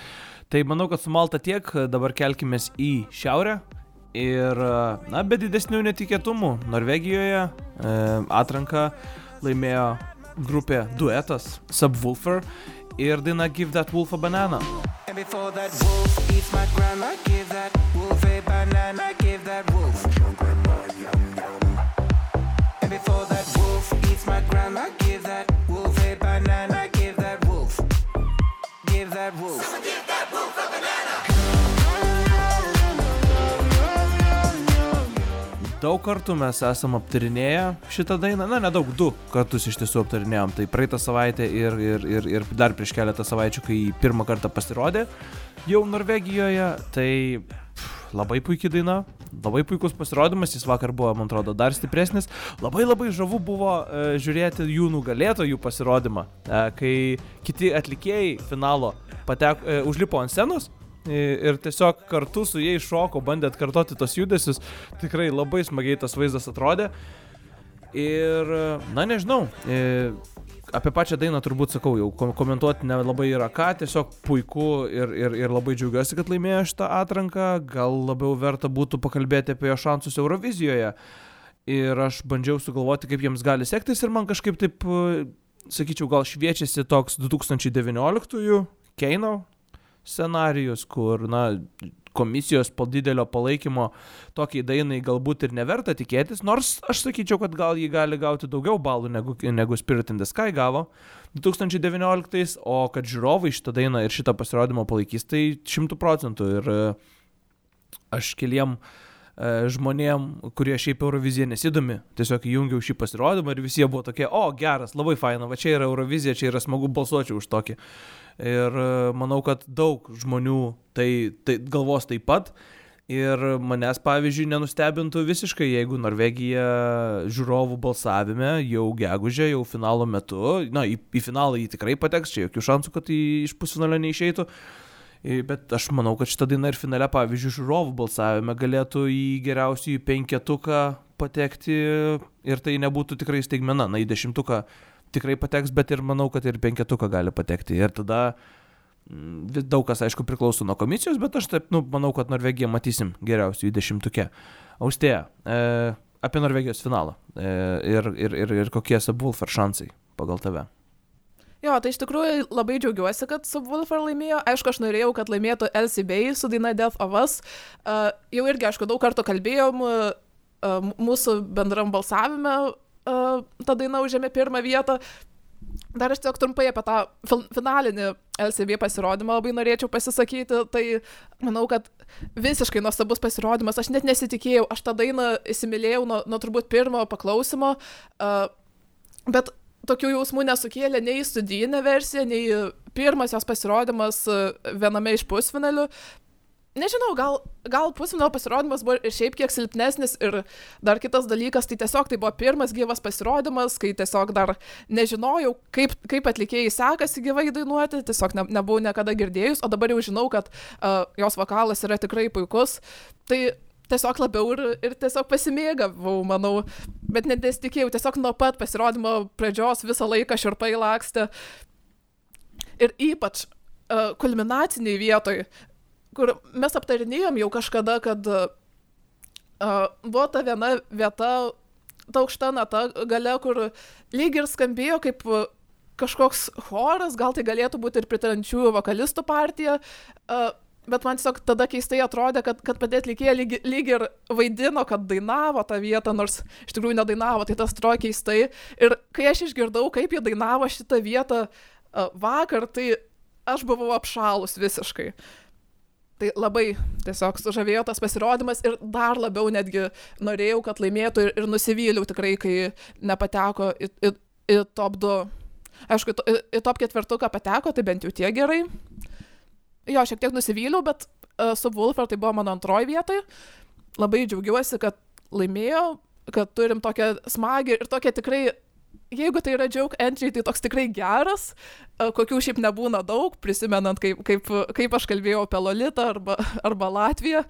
Tai manau, kad su Malta tiek, dabar kelkime į šiaurę. Ir, na, be didesnių netikėtumų, Norvegijoje e, atranką laimėjo grupė duetas Subwoofer ir daina Give That Wolf a Banana. And before that wolf eats my grandma, give that daug kartų mes esam aptarinėję šitą dainą, na nedaug, du kartus iš tiesų aptarinėjom. Tai praeitą savaitę ir, ir, ir, ir dar prieš keletą savaičių, kai pirmą kartą pasirodė jau Norvegijoje, tai pff, labai puikiai daina, labai puikus pasirodymas, jis vakar buvo, man atrodo, dar stipresnis. Labai labai žavu buvo e, žiūrėti jų nugalėtojų pasirodymą, e, kai kiti atlikėjai finalo pateko, e, užlipo ant scenos ir tiesiog kartu su jais šoko, bandė atkartoti tos judesius. Tikrai labai smagiai tas vaizdas atrodė. Ir, na nežinau, apie pačią dainą turbūt sakau, jau kom- komentuoti nelabai yra ką, tiesiog puiku ir, ir, ir labai džiaugiuosi, kad laimėjo šitą atranką, gal labiau verta būtų pakalbėti apie jo šansus Eurovizijoje. Ir aš bandžiau sugalvoti, kaip jiems gali sektis ir man kažkaip taip, sakyčiau, gal šviečiasi toks 2019 Keino scenarijus, kur, na, komisijos po didelio palaikymo tokiai dainai galbūt ir neverta tikėtis, nors aš sakyčiau, kad gal jį gali gauti daugiau balų negu, negu Spirit in the Sky gavo 2019, o kad žiūrovai šitą dainą ir šitą pasirodymą palaikys, tai šimtų procentų. Ir e, aš keliem e, žmonėm, kurie šiaip Euroviziją nesidomi, tiesiog įjungiau šį pasirodymą ir visi jie buvo tokie, o geras, labai faina, va čia yra Eurovizija, čia yra smagu balsuoti už tokį. Ir e, manau, kad daug žmonių tai, tai galvos taip pat. Ir manęs, pavyzdžiui, nenustebintų visiškai, jeigu Norvegija žiūrovų balsavime jau gegužė, jau finalo metu, na, į, į finalą jį tikrai pateks, čia jokių šansų, kad iš pusfinalio neišeitų. I- Bet aš manau, kad šitą dainą ir finale, pavyzdžiui, žiūrovų balsavime galėtų į geriausių penketuką patekti ir tai nebūtų tikrai staigmena. Na, į dešimtuką tikrai pateks, bet ir manau, kad ir penketuką gali patekti. Ir tada mm, daug kas, aišku, priklauso nuo komisijos, bet aš taip, nu, manau, kad Norvegiją matysim geriausių į dešimtukę. Austėja, e, apie Norvegijos finalą e, ir, ir, ir, ir kokie Subwoofer šansai pagal tave. Jo, tai iš tikrųjų labai džiaugiuosi, kad Subwoofer laimėjo. Aišku, aš norėjau, kad laimėtų LCB su daina Death of Us. Uh, jau irgi, aišku, daug kartų kalbėjom, uh, mūsų bendram balsavime uh, ta daina užėmė pirmą vietą. Dar aš tiesiog trumpai apie tą finalinį LCB pasirodymą labai norėčiau pasisakyti. Tai manau, kad visiškai nuostabus pasirodymas. Aš net nesitikėjau, aš tą dainą įsimylėjau nuo, nuo turbūt pirmo paklausimo. Uh, bet tokių jausmų nesukėlė nei studijinė versija, nei pirmas jos pasirodymas e, viename iš pusfinalių. Nežinau, gal, gal pusfinalio pasirodymas buvo ir šiaip kiek silpnesnis ir dar kitas dalykas, tai tiesiog tai buvo pirmas gyvas pasirodymas, kai tiesiog dar nežinojau, kaip, kaip atlikėjai sekasi gyvai dainuoti, tiesiog ne, nebuvau niekada girdėjus, o dabar jau žinau, kad uh, jos vokalas yra tikrai puikus. Tai tiesiog labiau ir, ir tiesiog pasimėgavau, manau, bet net nesitikėjau, tiesiog nuo pat pasirodymo pradžios visą laiką širpai lakstė. Ir ypač uh, kulminaciniai vietoj, kur mes aptarinėjom jau kažkada, kad uh, buvo ta viena vieta, ta aukšta nata gale, kur lyg ir skambėjo kaip kažkoks choras, gal tai galėtų būti ir pritarančiųjų vokalistų partija. Uh, Bet man tiesiog tada keistai atrodė, kad, kad pati atlikėja lyg, lyg ir vaidino, kad dainavo tą vietą, nors iš tikrųjų nedainavo, tai tas atrodo keistai. Ir kai aš išgirdau, kaip jie dainavo šitą vietą vakar, tai aš buvau apšalus visiškai. Tai labai tiesiog sužavėjo tas pasirodymas ir dar labiau netgi norėjau, kad laimėtų ir, ir nusivyliau tikrai, kai nepateko į, į, į top 2. Aišku, į, į top ketvirtuką pateko, tai bent jau tie gerai. Jo, šiek tiek nusivyliau, bet uh, su Wolfer tai buvo mano antroji vietoje. Labai džiaugiuosi, kad laimėjo, kad turim tokią smagį ir tokią tikrai, jeigu tai yra joke entry, tai toks tikrai geras, uh, kokių šiaip nebūna daug, prisimenant, kaip, kaip, kaip aš kalbėjau apie Lolitą arba, arba Latviją.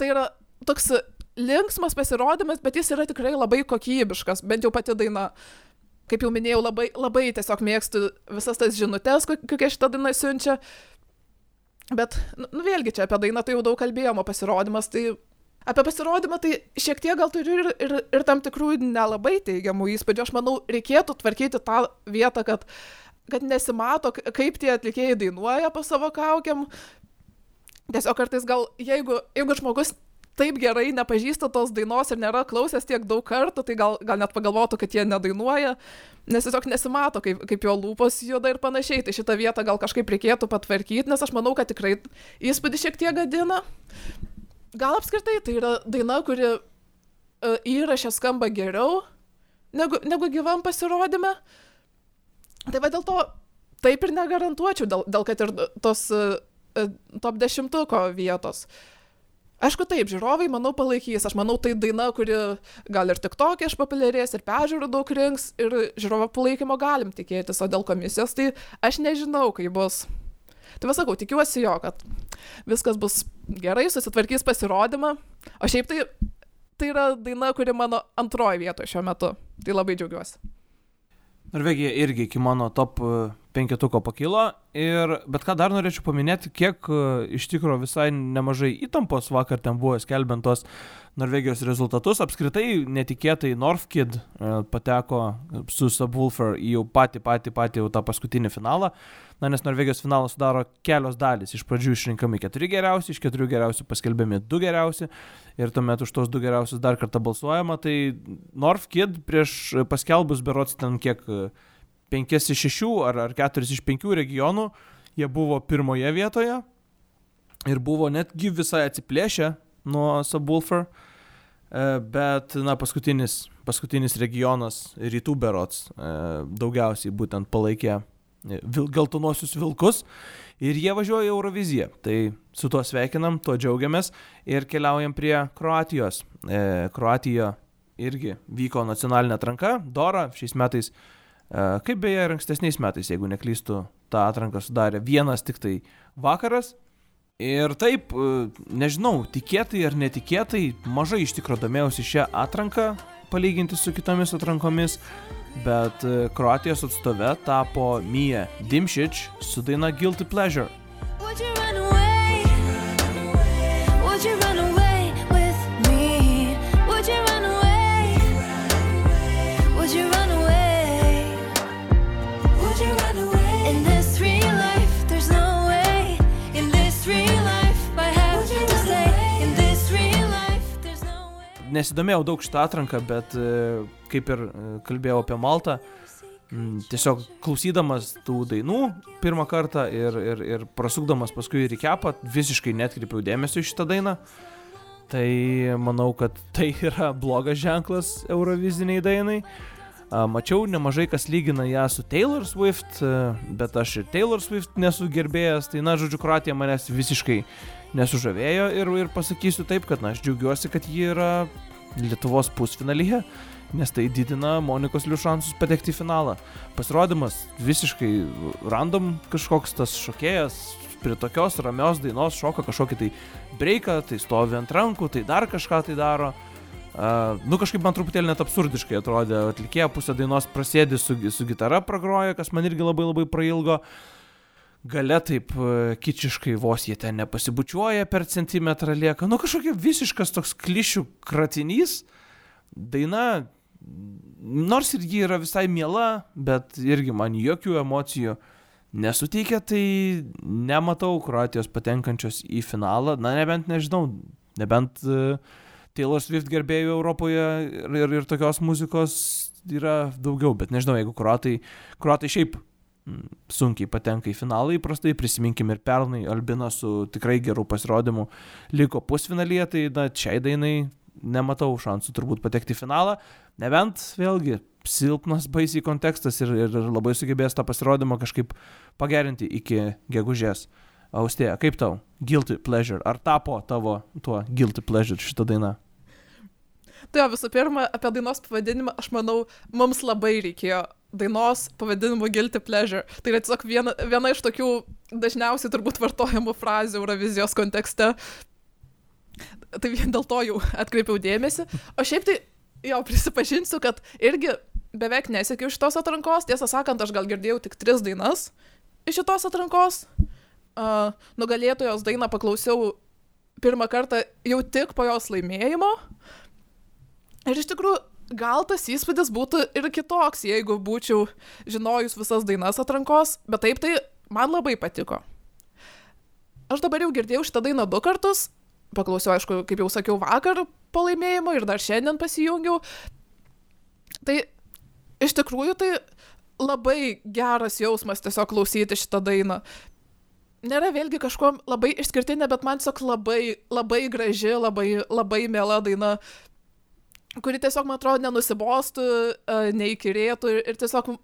Tai yra toks linksmas pasirodymas, bet jis yra tikrai labai kokybiškas, bent jau pati daina. Kaip jau minėjau, labai, labai tiesiog mėgstu visas tas žinutės, ko- kokią šitą dainą siunčia. Bet, nu, nu vėlgi čia apie dainą tai jau daug kalbėjom, o pasirodymas tai... Apie pasirodymą tai šiek tiek gal turiu ir, ir, ir tam tikrų nelabai teigiamų įspūdžių. Aš manau, reikėtų tvarkyti tą vietą, kad, kad nesimato, kaip tie atlikėjai dainuoja po savo kaukiam. Tiesiog kartais gal, jeigu, jeigu žmogus taip gerai nepažįsta tos dainos ir nėra klausęs tiek daug kartų, tai gal, gal net pagalvotų, kad jie nedainuoja, nes tiesiog nesimato, kaip, kaip jo lūpos juda ir panašiai. Tai šitą vietą gal kažkaip reikėtų patvarkyti, nes aš manau, kad tikrai įspūdį šiek tiek gadina. Gal apskritai tai yra daina, kuri e, įrašė skamba geriau negu, negu gyvam pasirodyme. Tai va dėl to taip ir negarantuočiau, dėl, dėl kad ir tos uh, uh, top dešimtuko vietos. Aišku, taip, žiūrovai, manau, palaikys. Aš manau, tai daina, kuri gal ir tik tokia išpopuliarės, ir peržiūrų daug rinks, ir žiūrovo palaikymo galim tikėtis, o dėl komisijos, tai aš nežinau, kaip bus. Tai visakau, tikiuosi jo, kad viskas bus gerai, susitvarkys pasirodymą. O šiaip tai, tai yra daina, kuri mano antroji vietoje šiuo metu. Tai labai džiaugiuosi. Norvegija irgi iki mano top penketuko pakilo. Ir, bet ką dar norėčiau paminėti, kiek e, iš tikrųjų visai nemažai įtampos vakar ten buvo skelbiant tos Norvegijos rezultatus. Apskritai netikėtai Northkid e, pateko su Subwoofer į jau patį, patį, patį jau tą paskutinį finalą. Na, nes Norvegijos finalą sudaro kelios dalys. Iš pradžių išrinkami keturi geriausi, iš keturių geriausių paskelbiami du geriausi ir tuomet už tos du geriausius dar kartą balsuojama. Tai Northkid prieš paskelbus berots ten kiek 5 iš 6 ar, ar 4 iš 5 regionų, jie buvo pirmoje vietoje ir buvo netgi visai atsiplėšę nuo Subwoofer. E, Bet, na, paskutinis, paskutinis regionas rytų berots e, daugiausiai būtent palaikė e, vil, geltonosius vilkus ir jie važiuoja į Euroviziją. Tai su tuo sveikinam, tuo džiaugiamės ir keliaujam prie Kroatijos. Kroatija irgi vyko nacionalinė atranka, Dora šiais metais, kaip beje ir ankstesniais metais, jeigu neklystu, tą atranką sudarė vienas tik tai vakaras. Ir taip, e, nežinau, tikėtai ar netikėtai, mažai iš tikrųjų domėjausi šią atranką, palyginti su kitomis atrankomis, bet e, Kroatijos atstove tapo Mija Dimšič su daina Guilty Pleasure. Would you run away? Nesidomėjau daug šitą atranką, bet e, kaip ir e, kalbėjau apie Maltą, tiesiog klausydamas tų dainų pirmą kartą ir, ir, ir prasukdamas paskui ir į kepą, visiškai netkreipiau dėmesio į šitą dainą. Tai manau, kad tai yra blogas ženklas Euroviziniai dainai. Mačiau nemažai kas lygina ją su Taylor Swift, e, bet aš ir Taylor Swift nesu gerbėjęs, tai na, žodžiu, Kroatija manęs visiškai nesužavėjo ir, ir pasakysiu taip, kad na, aš džiaugiuosi, kad ji yra Lietuvos pusfinalyje, nes tai didina Monikos Liu šansus patekti į finalą. Pasirodymas visiškai random kažkoks tas šokėjas prie tokios ramios dainos šoka kažkokį tai breiką, tai stovi ant rankų, tai dar kažką tai daro. Uh, nu kažkaip man truputėlį net absurdiškai atrodė, atlikėja pusę dainos prasėdi su, su gitara pragroja, kas man irgi labai labai prailgo. Gale taip e, kičiškai vos jie ten nepasibučiuoja per centimetrą lieka. Nu kažkokia visiškas toks klišių kratinys. Daina, nors ir ji yra visai miela, bet irgi man jokių emocijų nesuteikia, tai nematau Kroatijos patenkančios į finalą. Na nebent nežinau, nebent uh, Taylor Swift gerbėjų Europoje ir, ir, ir tokios muzikos yra daugiau, bet nežinau, jeigu kruatai, kruatai šiaip sunkiai patenka į finalą įprastai, prisiminkim ir pernai Albina su tikrai geru pasirodymu liko pusfinalyje, tai na, šiai dainai nematau šansų turbūt patekti į finalą, nebent vėlgi silpnas baisiai kontekstas ir, ir ir labai sugebės tą pasirodymą kažkaip pagerinti iki gegužės. Austėja, kaip tau? Guilty pleasure. Ar tapo tavo tuo guilty pleasure šitą dainą? Tai jo, visų pirma, apie dainos pavadinimą, aš manau, mums labai reikėjo dainos pavadinimu Guilty Pleasure. Tai yra tiesiog viena, viena iš tokių dažniausiai turbūt vartojamų frazių Eurovizijos kontekste. Tai vien dėl to jau atkreipiau dėmesį. O šiaip tai, jau prisipažinsiu, kad irgi beveik nesiekiau šitos atrankos. Tiesą sakant, aš gal girdėjau tik tris dainas iš šitos atrankos. Uh, nugalėtojos dainą paklausiau pirmą kartą jau tik po jos laimėjimo. Ir iš tikrųjų, gal tas įspūdis būtų ir kitoks, jeigu būčiau žinojus visas dainas atrankos, bet taip tai man labai patiko. Aš dabar jau girdėjau šitą dainą du kartus, paklausiau, aišku, kaip jau sakiau, vakar po laimėjimo ir dar šiandien pasijungiau. Tai iš tikrųjų tai labai geras jausmas tiesiog klausyti šitą dainą. Nėra vėlgi kažkuo labai išskirtinė, bet man tiesiog labai, labai graži, labai, labai mėla daina. Kuri tiesiog, man atrodo, nenusibostų, e, neįkyrėtų ir, ir tiesiog,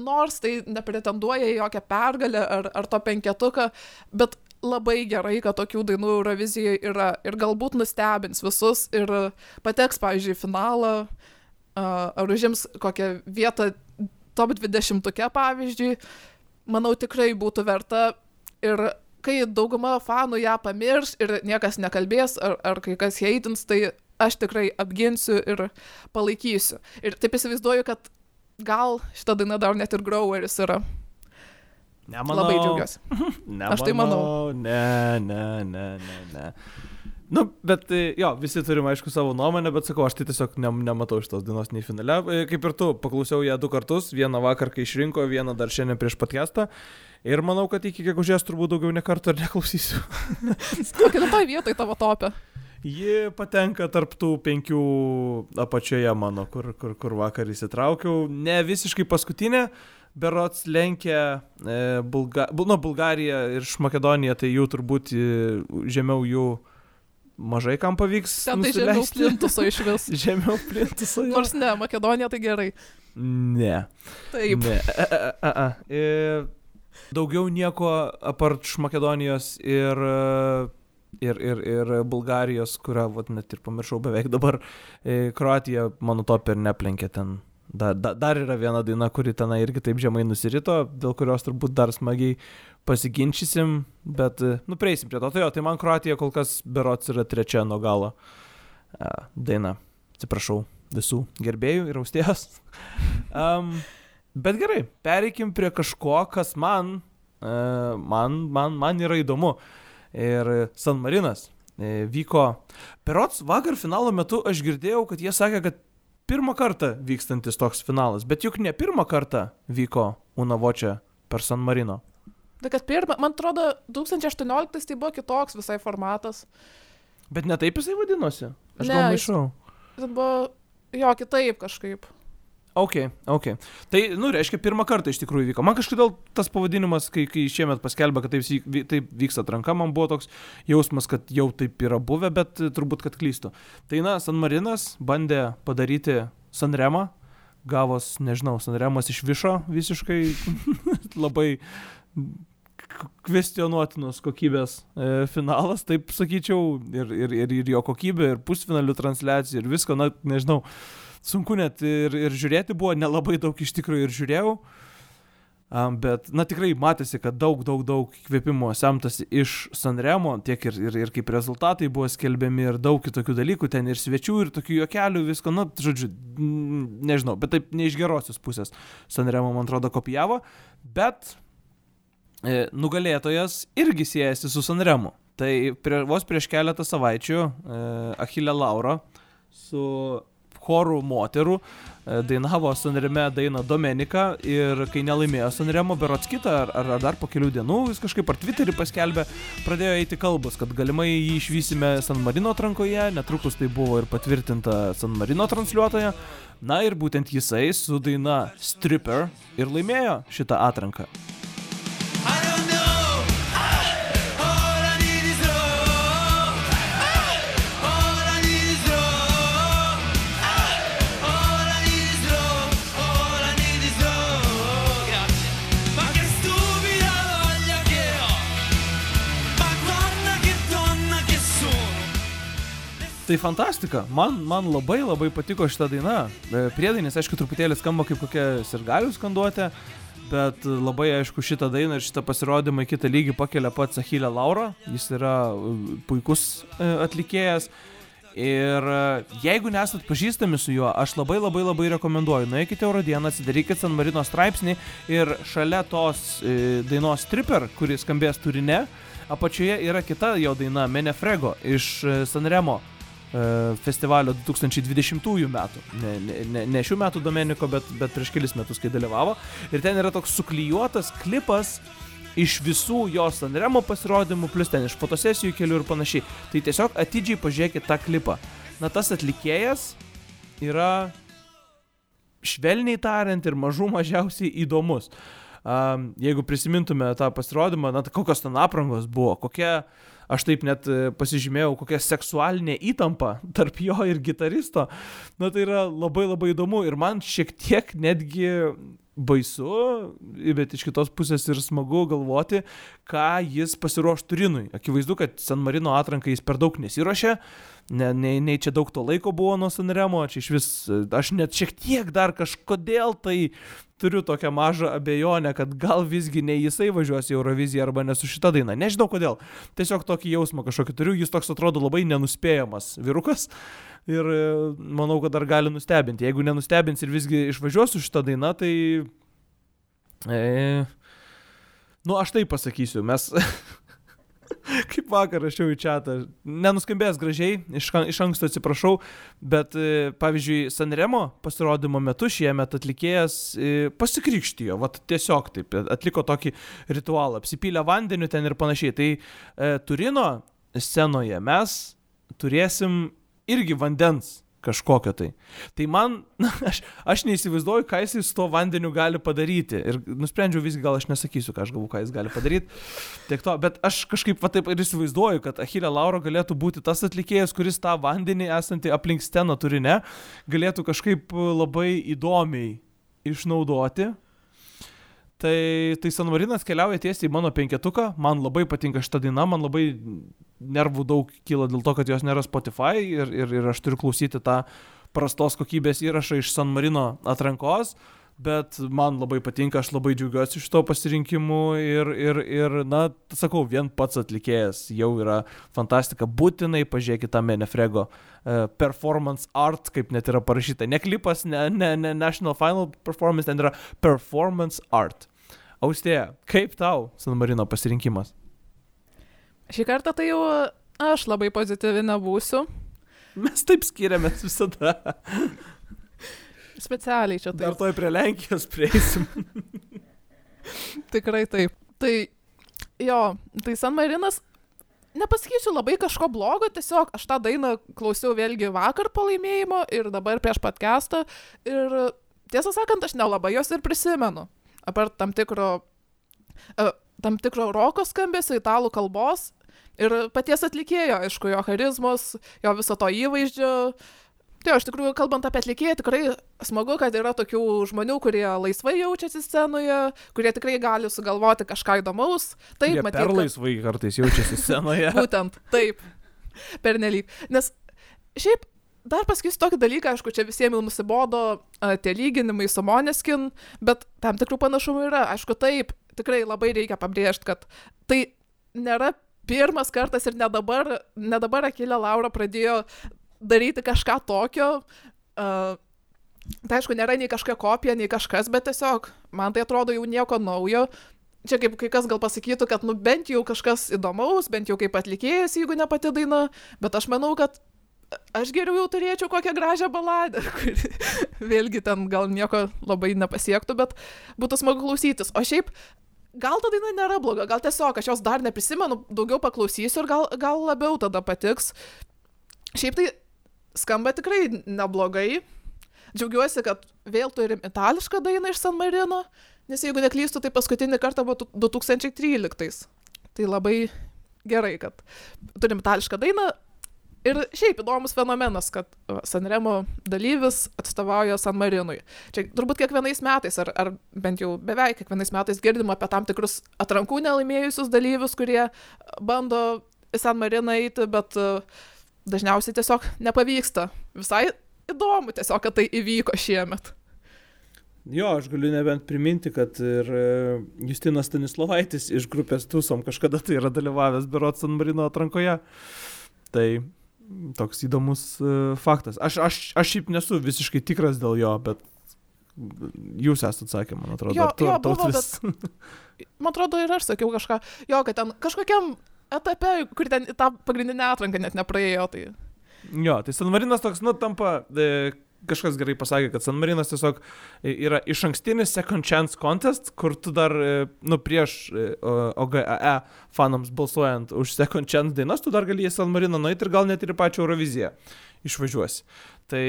nors tai nepretenduoja į jokią pergalę ar, ar to penketuką, bet labai gerai, kad tokių dainų Eurovizijoje yra ir galbūt nustebins visus ir pateks, pavyzdžiui, į finalą, a, ar užims kokią vietą top 20, pavyzdžiui, manau tikrai būtų verta ir kai dauguma fanų ją pamirš ir niekas nekalbės, ar, ar kai kas heitins, tai aš tikrai apginsiu ir palaikysiu. Ir taip įsivaizduoju, kad gal šita daina dar net ir groweris yra. Nemanau. Labai džiaugiuosi. Nemanau, Aš tai manau. Ne, ne, ne, ne, ne. Nu, bet e, jo, visi turim aišku savo nuomonę, bet sakau, aš tai tiesiog ne, nematau šitos dainos nei finale. E, Kaip ir tu, paklausiau ją du kartus, vieną vakar, kai išrinko, vieną dar šiandien prieš podcastą. Ir manau, kad iki gegužės turbūt daugiau ne kartą ir neklausysiu. Kokia toje vietoje tavo topė? Ji patenka tarp tų penkių apačioje mano, kur, kur, kur vakar įsitraukiau. Ne visiškai paskutinė, berots lenkia e, Bulga, bu, nu, Bulgarija ir iš Makedonija, tai jų turbūt e, žemiau jų mažai kam pavyks. Ten tai žemiau nusileisti. plintuso iš vis. Žemiau plintuso. jo. Nors ne, Makedonija tai gerai. Ne. Taip. Ne. A, a, a, a. E, daugiau nieko apart Makedonijos ir, e, ir, ir, ir Bulgarijos, kurią vat, net ir pamiršau beveik dabar. E, Kroatija mano top ir neplenkė ten. Dar, da, dar yra viena daina, kuri tenai irgi taip žemai nusirito, dėl kurios turbūt dar smagiai pasiginčysim, bet, e, nu, prieisim prie to. Tai jo, tai man Kroatija kol kas berots yra trečia nuo galo e, daina. Atsiprašau visų gerbėjų ir austėjos. Um, bet gerai, pereikim prie kažko, kas man, e, man, man, man yra įdomu. Ir San Marinas e, vyko. Perots vakar finalo metu aš girdėjau, kad jie sakė, kad pirmą kartą vykstantis toks finalas, bet juk ne pirmą kartą vyko Unavočia per San Marino. Tai kad pirmą, man atrodo, 2018 tai buvo kitoks visai formatas. Bet ne taip jisai vadinosi. Aš Ne, gal jis- maišau. Tai buvo, jo, kitaip kažkaip. Ok, ok. Tai, nu, reiškia, pirmą kartą iš tikrųjų vyko. Man kažkodėl tas pavadinimas, kai, kai šiemet paskelbė, kad taip, taip vyks atranka, man buvo toks jausmas, kad jau taip yra buvę, bet turbūt, kad klystu. Tai, na, San Marinas bandė padaryti Sanremą, gavos, nežinau, Sanremas iš višo visiškai labai kvestionuotinos kokybės e, finalas, taip sakyčiau, ir, ir, ir, ir jo kokybė, ir pusfinalių transliacijų, ir visko, na, nežinau, sunku net ir, ir žiūrėti buvo, nelabai daug iš tikrųjų ir žiūrėjau. Um, bet, na tikrai matėsi, kad daug, daug, daug įkvėpimo semtasi iš Sanremo, tiek ir, ir, ir kaip rezultatai buvo skelbiami ir daug kitokių dalykų, ten ir svečių, ir tokių juokelių, visko, na, žodžiu, nežinau, bet taip ne iš gerosios pusės Sanremo, man atrodo, kopijavo, bet e, nugalėtojas irgi siejasi su Sanremu. Tai prie, vos prieš keletą savaičių e, Achilė Laura su chorų moterų e, dainavo Sanreme dainą Domenika ir kai nelaimėjo Sanremo berots kitą ar, ar, ar dar po kelių dienų, jis kažkaip ar Twitterį paskelbė, pradėjo eiti kalbos, kad galimai jį išvysime San Marino atrankoje, netrukus tai buvo ir patvirtinta San Marino transliuotoje. Na ir būtent jisai su daina Stripper ir laimėjo šitą atranką. Tai fantastika, man, man labai labai patiko šitą dainą. E, Priedainis, aišku, truputėlį skamba kaip kokia sirgalių skanduotė, bet labai aišku šitą dainą ir šitą pasirodymą į kitą lygį pakelia pats Achilė Laura. Jis yra e, puikus e, atlikėjas. Ir jeigu nesat pažįstami su juo, aš labai labai labai rekomenduoju. Nueikite Eurodieną, atsidarykite San Marino straipsnį ir šalia tos dainos Stripper, kuris skambės turinė, apačioje yra kita jo daina Menefrego iš Sanremo festivalio 2020 metų. Ne, ne, ne, šių metų Domeniko, bet, bet prieš kelis metus, kai dalyvavo. Ir ten yra toks suklyjuotas klipas iš visų jo Sanremo pasirodymų, plus ten iš fotosesijų kelių ir panašiai. Tai tiesiog atidžiai pažiūrėkit tą klipą. Na tas atlikėjas yra švelniai tariant ir mažų mažiausiai įdomus. Um, jeigu prisimintume tą pasirodymą, na tai kokios ten aprangos buvo, kokia aš taip net e, pasižymėjau, kokia seksualinė įtampa tarp jo ir gitaristo. Na tai yra labai labai įdomu ir man šiek tiek netgi baisu, bet iš kitos pusės ir smagu galvoti, ką jis pasiruoš Turinui. Akivaizdu, kad San Marino atrankai jis per daug nesiuošė, ne, nei, nei čia daug to laiko buvo nuo Sanremo, čia iš vis, aš net šiek tiek dar kažkodėl tai turiu tokią mažą abejonę, kad gal visgi ne jisai važiuos į Euroviziją arba ne su šita daina. Nežinau kodėl. Tiesiog tokį jausmą kažkokį turiu, jis toks atrodo labai nenuspėjamas vyrukas. Ir e, manau, kad dar gali nustebinti. Jeigu nenustebins ir visgi išvažiuos su šitą dainą, tai... E, nu, aš tai pasakysiu. Mes kaip vakar rašiau į čia, nenuskambės gražiai, iš, iš anksto atsiprašau, bet e, pavyzdžiui, Sanremo pasirodymo metu šiemet atlikėjas e, pasikrikštijo, vat tiesiog taip, atliko tokį ritualą, apsipylė vandeniu ten ir panašiai. Tai e, Turino scenoje mes turėsim irgi vandens kažkokio tai. Tai man, na, aš, aš neįsivaizduoju, ką jis su to vandeniu gali padaryti. Ir nusprendžiau visgi, gal aš nesakysiu, ką aš galvoju, ką jis gali padaryti. Tiek to, bet aš kažkaip va taip ir įsivaizduoju, kad Achilė Lauro galėtų būti tas atlikėjas, kuris tą vandenį esantį aplink sceną turi, ne, galėtų kažkaip labai įdomiai išnaudoti. Tai, tai San Marinas keliauja tiesiai į mano penketuką, man labai patinka šita daina, man labai nervų daug kyla dėl to, kad jos nėra Spotify ir, ir, ir aš turiu klausyti tą prastos kokybės įrašą iš San Marino atrankos, bet man labai patinka, aš labai džiaugiuosi iš to pasirinkimu ir, ir, ir, na, sakau, vien pats atlikėjas jau yra fantastika, būtinai pažiūrėkite tą Menefrego uh, performance art, kaip net yra parašyta, ne klipas, ne, ne, ne National Final Performance, ten yra performance art. Austėja, kaip tau San Marino pasirinkimas? Šį kartą tai jau aš labai pozityvi nebūsiu. Mes taip skiriamės visada. Specialiai čia taip. toj prie Lenkijos prieisim. Tikrai taip. Tai jo, tai San Marinas, nepasakysiu labai kažko blogo, tiesiog aš tą dainą klausiau vėlgi vakar po laimėjimo ir dabar prieš podcastą. Ir tiesą sakant, aš nelabai jos ir prisimenu. Apart tam tikro, uh, tam tikro roko skambesio, italų kalbos ir paties atlikėjo, aišku, jo charizmos, jo viso to įvaizdžio. Tai iš tikrųjų, kalbant apie atlikėją, tikrai smagu, kad yra tokių žmonių, kurie laisvai jaučiasi scenoje, kurie tikrai gali sugalvoti kažką įdomaus. Taip, Jie matyt, kad- laisvai kartais jaučiasi scenoje. Būtent, taip. Pernelyg. Nes šiaip dar pasakysiu tokį dalyką, aišku, čia visiems jau nusibodo a, tie lyginimai su Moneskin, bet tam tikrų panašumų yra. Aišku, taip, tikrai labai reikia pabrėžti, kad tai nėra pirmas kartas ir ne dabar, ne dabar Akilė Laura pradėjo daryti kažką tokio. Uh, tai aišku, nėra nei kažkokia kopija, nei kažkas, bet tiesiog man tai atrodo jau nieko naujo. Čia kaip kai kas gal pasakytų, kad nu bent jau kažkas įdomaus, bent jau kaip atlikėjas, jeigu ne pati daina, bet aš manau, kad aš geriau jau turėčiau kokią gražią baladę, kuri vėlgi ten gal nieko labai nepasiektų, bet būtų smagu klausytis. O šiaip, gal ta daina nėra bloga, gal tiesiog aš jos dar neprisimenu, daugiau paklausysiu ir gal, gal labiau tada patiks. Šiaip tai skamba tikrai neblogai. Džiaugiuosi, kad vėl turim itališką dainą iš San Marino, nes jeigu neklystu, tai paskutinį kartą buvo tu- 2013. Tai labai gerai, kad turim itališką dainą. Ir šiaip įdomus fenomenas, kad Sanremo dalyvis atstovauja San Marinui. Čia turbūt kiekvienais metais, ar, ar bent jau beveik kiekvienais metais girdim apie tam tikrus atrankų nelaimėjusius dalyvius, kurie bando į San Mariną eiti, bet uh, dažniausiai tiesiog nepavyksta. Visai įdomu tiesiog, kad tai įvyko šiemet. Jo, aš galiu nebent priminti, kad ir e, Justinas Stanislavaitis iš grupės Tusom kažkada tai yra dalyvavęs Berot San Marino atrankoje. Tai toks įdomus e, faktas. Aš, aš, aš šiaip nesu visiškai tikras dėl jo, bet jūs esate atsakę, man atrodo. Jo, tu, jo, buvo, Tautvis? Man atrodo, ir aš sakiau kažką, jo, kad ten kažkokiam etape, kur ten tą pagrindinę atranką net nepraėjo, tai Jo, tai San Marinas toks, nu, tampa, e, kažkas gerai pasakė, kad San Marinas tiesiog e, yra iš ankstinis second chance contest, kur tu dar, e, nu, prieš e, OGAE fanams balsuojant už second chance dainas, tu dar gali į San Mariną nueiti ir gal net ir pačią Euroviziją išvažiuosi. Tai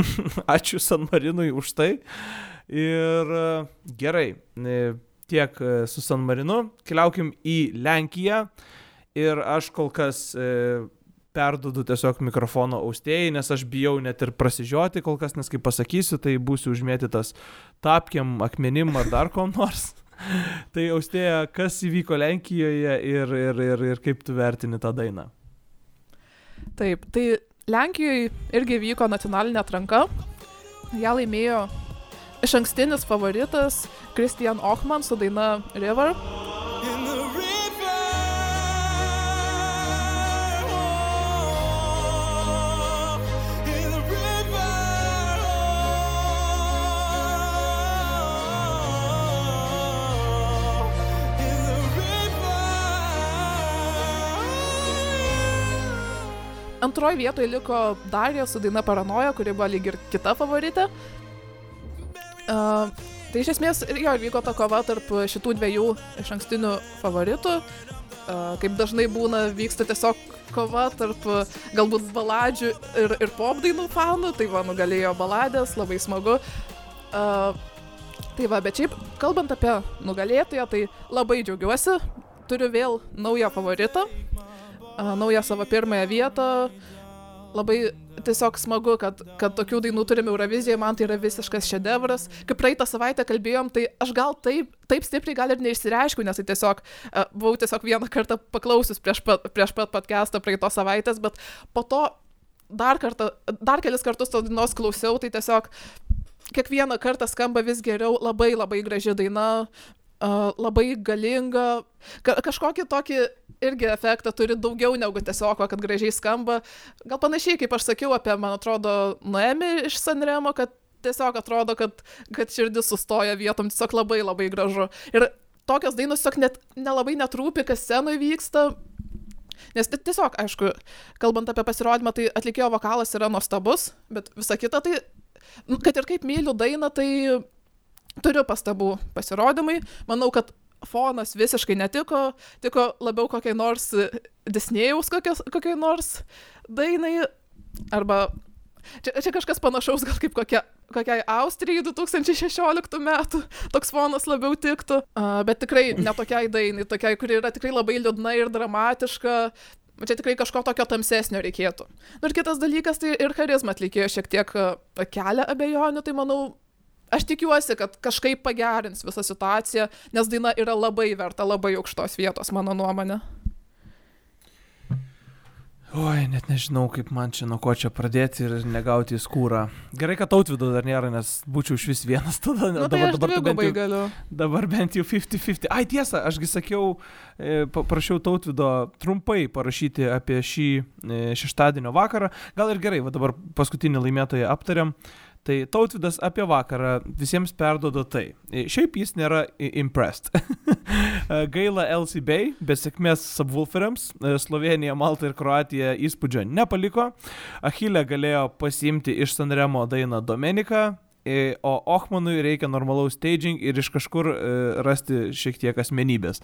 ačiū San Marinui už tai. Ir e, gerai, e, tiek e, su San Marinu. Keliaukim į Lenkiją. Ir aš kol kas e, perdodu tiesiog mikrofono austėjai, nes aš bijau net ir prasižioti kol kas, nes kai pasakysiu, tai būsiu užmėtytas tapkiam, akmenim ar dar kom nors. tai austėja, kas įvyko Lenkijoje ir, ir, ir, ir kaip tu vertini tą dainą? Taip, tai Lenkijoje irgi vyko nacionalinė atranka. Ja laimėjo iš ankstinis favoritas Christian Ochman su daina River. Antroji vietoje liko Darija su daina Paranoja, kuri buvo lyg ir kita favoritė. Uh, tai iš esmės jo vyko ta kova tarp šitų dviejų iš ankstinių favoritų. Uh, kaip dažnai būna, vyksta tiesiog kova tarp galbūt baladžių ir, ir pop dainų fanų. Tai va, nugalėjo baladės, labai smagu. Uh, tai va, bet šiaip, kalbant apie nugalėtoją, tai labai džiaugiuosi. Turiu vėl naują favoritą naują savo pirmąją vietą. Labai tiesiog smagu, kad, kad tokių dainų turime Eurovizijoje, man tai yra visiškas šedevras. Kaip praeitą savaitę kalbėjom, tai aš gal taip, taip stipriai gal ir neišsireiškiu, nes tai tiesiog buvau tiesiog vieną kartą paklausius prieš pat, prieš pat podcastą praeitos savaitės, bet po to dar kartą, dar kelis kartus tos dainos klausiau, tai tiesiog kiekvieną kartą skamba vis geriau, labai labai graži daina, uh, labai galinga, ka kažkokį tokį irgi efektą turi daugiau negu tiesiog, kad gražiai skamba. Gal panašiai, kaip aš sakiau apie, man atrodo, Noemi iš Sanremo, kad tiesiog atrodo, kad, kad širdis sustoja vietom, tiesiog labai labai gražu. Ir tokios dainos tiesiog net nelabai netrūpi, kas scenoje vyksta. Nes ti- tiesiog, aišku, kalbant apie pasirodymą, tai atlikėjo vokalas yra nuostabus, bet visa kita tai, kad ir kaip myliu dainą, tai turiu pastabų pasirodymai. Manau, kad fonas visiškai netiko, tiko labiau kokiai nors Disnėjaus kokios, kokiai nors dainai. Arba čia, čia kažkas panašaus, gal kaip kokia, kokiai Austrijai 2016 metų toks fonas labiau tiktų. Uh, bet tikrai ne tokiai dainai, tokiai, kuri yra tikrai labai liūdna ir dramatiška. Čia tikrai kažko tokio tamsesnio reikėtų. Nu ir kitas dalykas, tai ir charizma atlikėjo šiek tiek kelia abejonių, tai manau, aš tikiuosi, kad kažkaip pagerins visą situaciją, nes daina yra labai verta labai aukštos vietos, mano nuomonė. Oi, net nežinau, kaip man čia nuo ko čia pradėti ir negauti į skūrą. Gerai, kad tautvido dar nėra, nes būčiau iš vis vienas tada. Na, tai tu dvigubai bent jau, galiu. dabar bent jau 50-50. Ai, tiesa, ašgi sakiau, e, pa- prašiau tautvido trumpai parašyti apie šį e, šeštadienio vakarą. Gal ir gerai, va dabar paskutinį laimėtoją aptariam. Tai tautvidas apie vakarą visiems perdodo tai. E, Šiaip jis nėra impressed. E, Gaila LCB, bet sėkmės subwooferiams. E, Slovenija, Malta ir Kroatija įspūdžio nepaliko. Achilė galėjo pasiimti iš Sanremo dainą Domeniką, o Ochmanui reikia normalaus staging ir iš kažkur rasti šiek tiek asmenybės.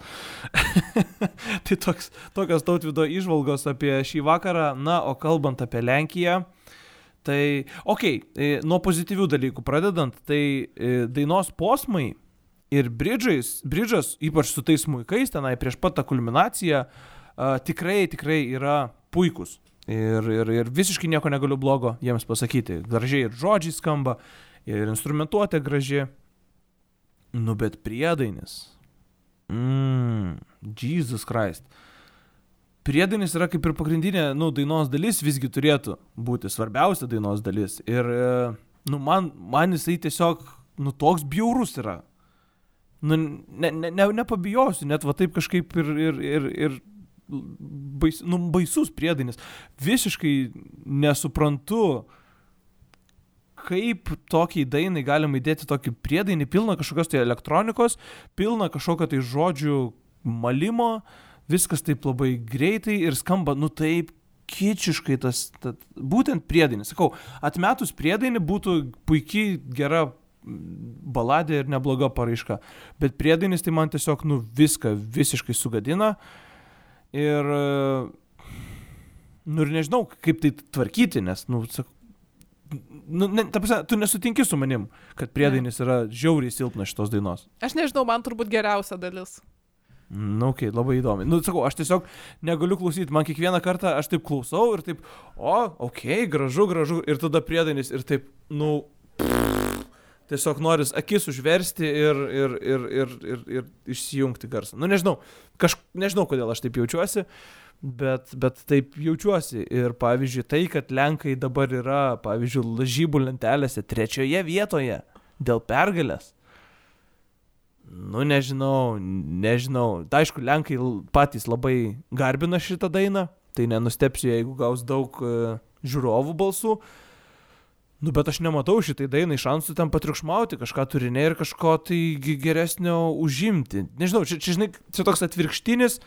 tai toks, tokios tautvido išvalgos apie šį vakarą. Na, o kalbant apie Lenkiją, tai, okei, okay, nuo pozityvių dalykų pradedant, tai e, dainos posmai ir bridžais, bridžas, ypač su tais muikais tenai prieš pat tą kulminaciją, tikrai, tikrai yra puikus. Ir, ir, ir visiškai nieko negaliu blogo jiems pasakyti. Gražiai ir žodžiai skamba, ir instrumentuotė graži. Nu, bet priedainis. Mmm, Jesus Christ. Priedainis yra kaip ir pagrindinė, nu, dainos dalis visgi turėtų būti svarbiausia dainos dalis. Ir, e, nu, man, man jisai tiesiog, nu, toks bjaurus yra. Nu, ne, ne, ne, nepabijosiu, net va taip kažkaip ir, ir, ir, ir bais, nu, baisus priedainis. Visiškai nesuprantu, kaip tokiai dainai galima įdėti tokį priedainį, pilną kažkokios tai elektronikos, pilną kažkokio tai žodžių malimo, viskas taip labai greitai ir skamba, nu taip kičiškai tas, tas būtent priedainis. Sakau, atmetus priedainį būtų puikiai gera mm, baladė ir nebloga paraiška. Bet priedainis tai man tiesiog, nu, viską visiškai sugadina. Ir, nu, ir nežinau, kaip tai tvarkyti, nes, nu, sakau, nu, ne, ta prasme, tu nesutinki su manim, kad priedainis yra žiauriai silpnas šitos dainos. Aš nežinau, man turbūt geriausia dalis. Nu, okei, okay, labai įdomi. Nu, sakau, aš tiesiog negaliu klausyti, man kiekvieną kartą aš taip klausau ir taip, o, okei, okay, gražu, gražu, ir tada priedainis ir taip, nu, tiesiog noris akis užversti ir, ir, ir, ir, ir, ir išsijungti garsą. Nu, nežinau, kaž, nežinau, kodėl aš taip jaučiuosi, bet, bet taip jaučiuosi. Ir pavyzdžiui, tai, kad Lenkai dabar yra, pavyzdžiui, lažybų lentelėse trečioje vietoje dėl pergalės. Nu, nežinau, nežinau. Tai aišku, Lenkai patys labai garbina šitą dainą, tai nenustepsiu, jeigu gaus daug e, žiūrovų balsų. Nu, bet aš nematau šitai dainai šansų ten patriukšmauti, kažką turinė ir kažko tai geresnio užimti. Nežinau, čia, čia žinai, čia toks atvirkštinis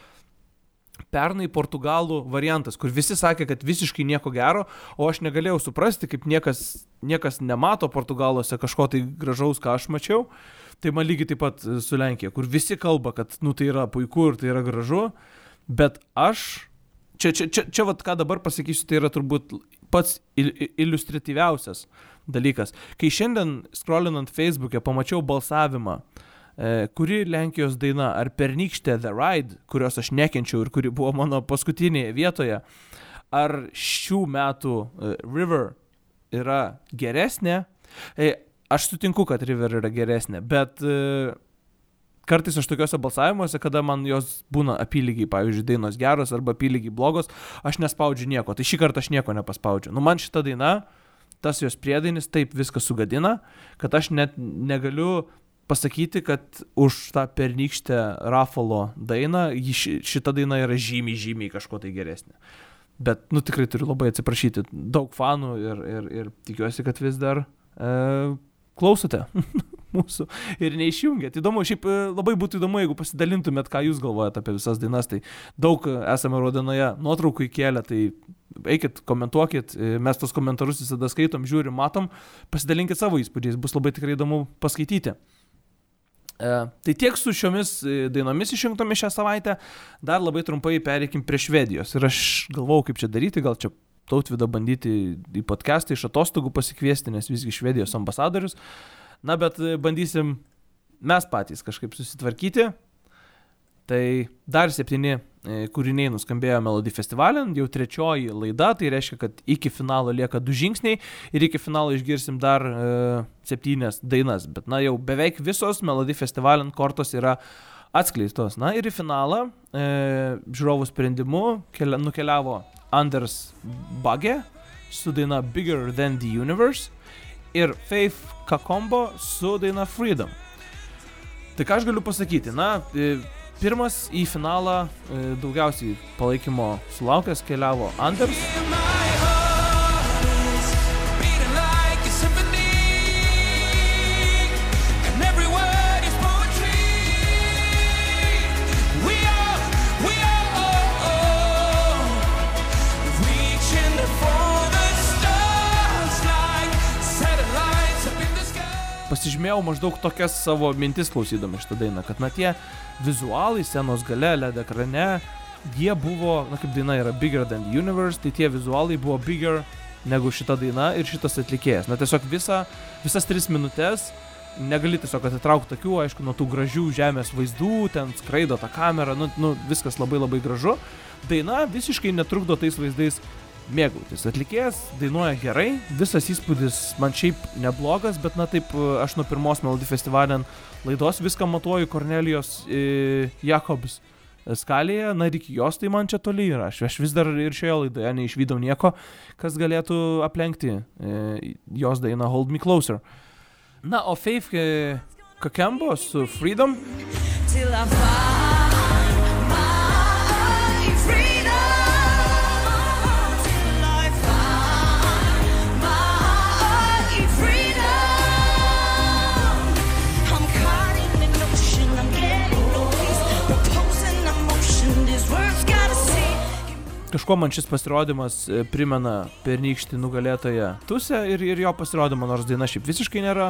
pernai portugalų variantas, kur visi sakė, kad visiškai nieko gero, o aš negalėjau suprasti, kaip niekas, niekas nemato portugaluose kažko tai gražaus, ką aš mačiau. Tai man lygiai taip pat e, su Lenkija, kur visi kalba, kad, nu, tai yra puiku ir tai yra gražu, bet aš, čia, čia, čia, čia vat, ką dabar pasakysiu, tai yra turbūt pats il, il- iliustratyviausias dalykas. Kai šiandien scrollinant Facebook'e pamačiau balsavimą, e, kuri Lenkijos daina ar pernykštė The Ride, kurios aš nekenčiau ir kuri buvo mano paskutinėje vietoje, ar šių metų e, River yra geresnė. E, aš sutinku, kad River yra geresnė, bet e, kartais aš tokiuose balsavimuose, kada man jos būna apylygiai, pavyzdžiui, dainos geros arba apylygiai blogos, aš nespaudžiu nieko. Tai šį kartą aš nieko nepaspaudžiu. Nu, man šita daina, tas jos priedainis taip viską sugadina, kad aš net negaliu pasakyti, kad už tą pernykštę Rafalo dainą šita daina yra žymiai, žymiai kažko tai geresnė. Bet, nu, tikrai turiu labai atsiprašyti. Daug fanų ir, ir, ir tikiuosi, kad vis dar e, klausote mūsų ir neišjungėt. Įdomu, šiaip e, labai būtų įdomu, jeigu pasidalintumėt, ką jūs galvojate apie visas dainas. Tai daug e, esame rodenoje nuotraukų įkėlę, tai eikit, komentuokit, e, mes tos komentarus visada skaitom, žiūrim, matom, pasidalinkit savo įspūdžiais, bus labai tikrai įdomu paskaityti. E, tai tiek su šiomis dainomis išrinktomis šią savaitę, dar labai trumpai pereikim prie Švedijos. Ir aš galvau, kaip čia daryti, gal čia tautvidą bandyti į podcastą iš atostogų pasikviesti, nes visgi Švedijos ambasadorius. Na, bet e, bandysim mes patys kažkaip susitvarkyti. Tai dar septyni e, kūriniai nuskambėjo Melody Festivalin, jau trečioji laida, tai reiškia, kad iki finalo lieka du žingsniai ir iki finalo išgirsim dar e, septynias dainas. Bet na jau beveik visos Melody Festivalin kortos yra atskleistos. Na ir į finalą e, žiūrovų sprendimu kelia, nukeliavo Anders Bagė su daina Bigger Than the Universe ir Faith Kakombo su daina Freedom. Tai ką aš galiu pasakyti? Na, e, pirmas į finalą e, daugiausiai palaikymo sulaukęs keliavo Anders. Pasižymėjau maždaug tokias savo mintis klausydami šitą dainą, kad na tie vizualai scenos gale, LED ekrane, jie buvo, na kaip daina yra Bigger Than the Universe, tai tie vizualai buvo bigger negu šita daina ir šitas atlikėjas. Na tiesiog visa, visas tris minutės negali tiesiog atitraukti akių, aišku, nuo tų gražių žemės vaizdų, ten skraido ta kamera, nu, nu viskas labai labai gražu. Daina visiškai netrukdo tais vaizdais mėgautis. Atlikėjas dainuoja gerai, visas įspūdis man šiaip neblogas, bet na taip, aš nuo pirmos Melody Festivalien laidos viską matuoju Kornelijos e, Jakobs skalėje, na ir iki jos tai man čia toli yra. Aš, aš vis dar ir šioje laidoje neišvydau nieko, kas galėtų aplenkti e, jos dainą Hold Me Closer. Na, o Faith e, Kakembo su Freedom till I find Kažkuo man šis pasirodymas e, primena pernykštį nugalėtoją Tusę ir, ir jo pasirodymą, nors daina šiaip visiškai nėra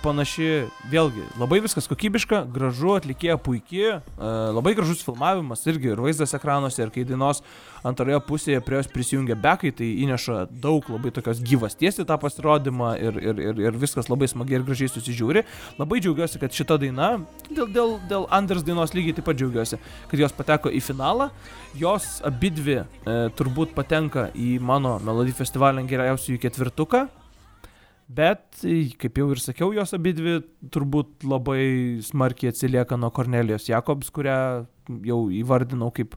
panaši, vėlgi, labai viskas kokybiška, gražu, atlikėja puikiai, e, labai gražus filmavimas irgi ir vaizdas ekranuose, ir kai dainos antroje pusėje prie jos prisijungia bekai, tai įneša daug labai tokios gyvasties į tą pasirodymą ir, ir, ir, ir viskas labai smagiai ir gražiai susižiūri. Labai džiaugiuosi, kad šita daina, dėl, dėl, dėl Anders dainos lygiai taip pat džiaugiuosi, kad jos pateko į finalą. Jos abidvi e, turbūt patenka į mano Melody Festivalio geriausiųjų ketvirtuką. Bet, e, kaip jau ir sakiau, jos abidvi turbūt labai smarkiai atsilieka nuo Kornelijos Jakobs, kurią jau įvardinau kaip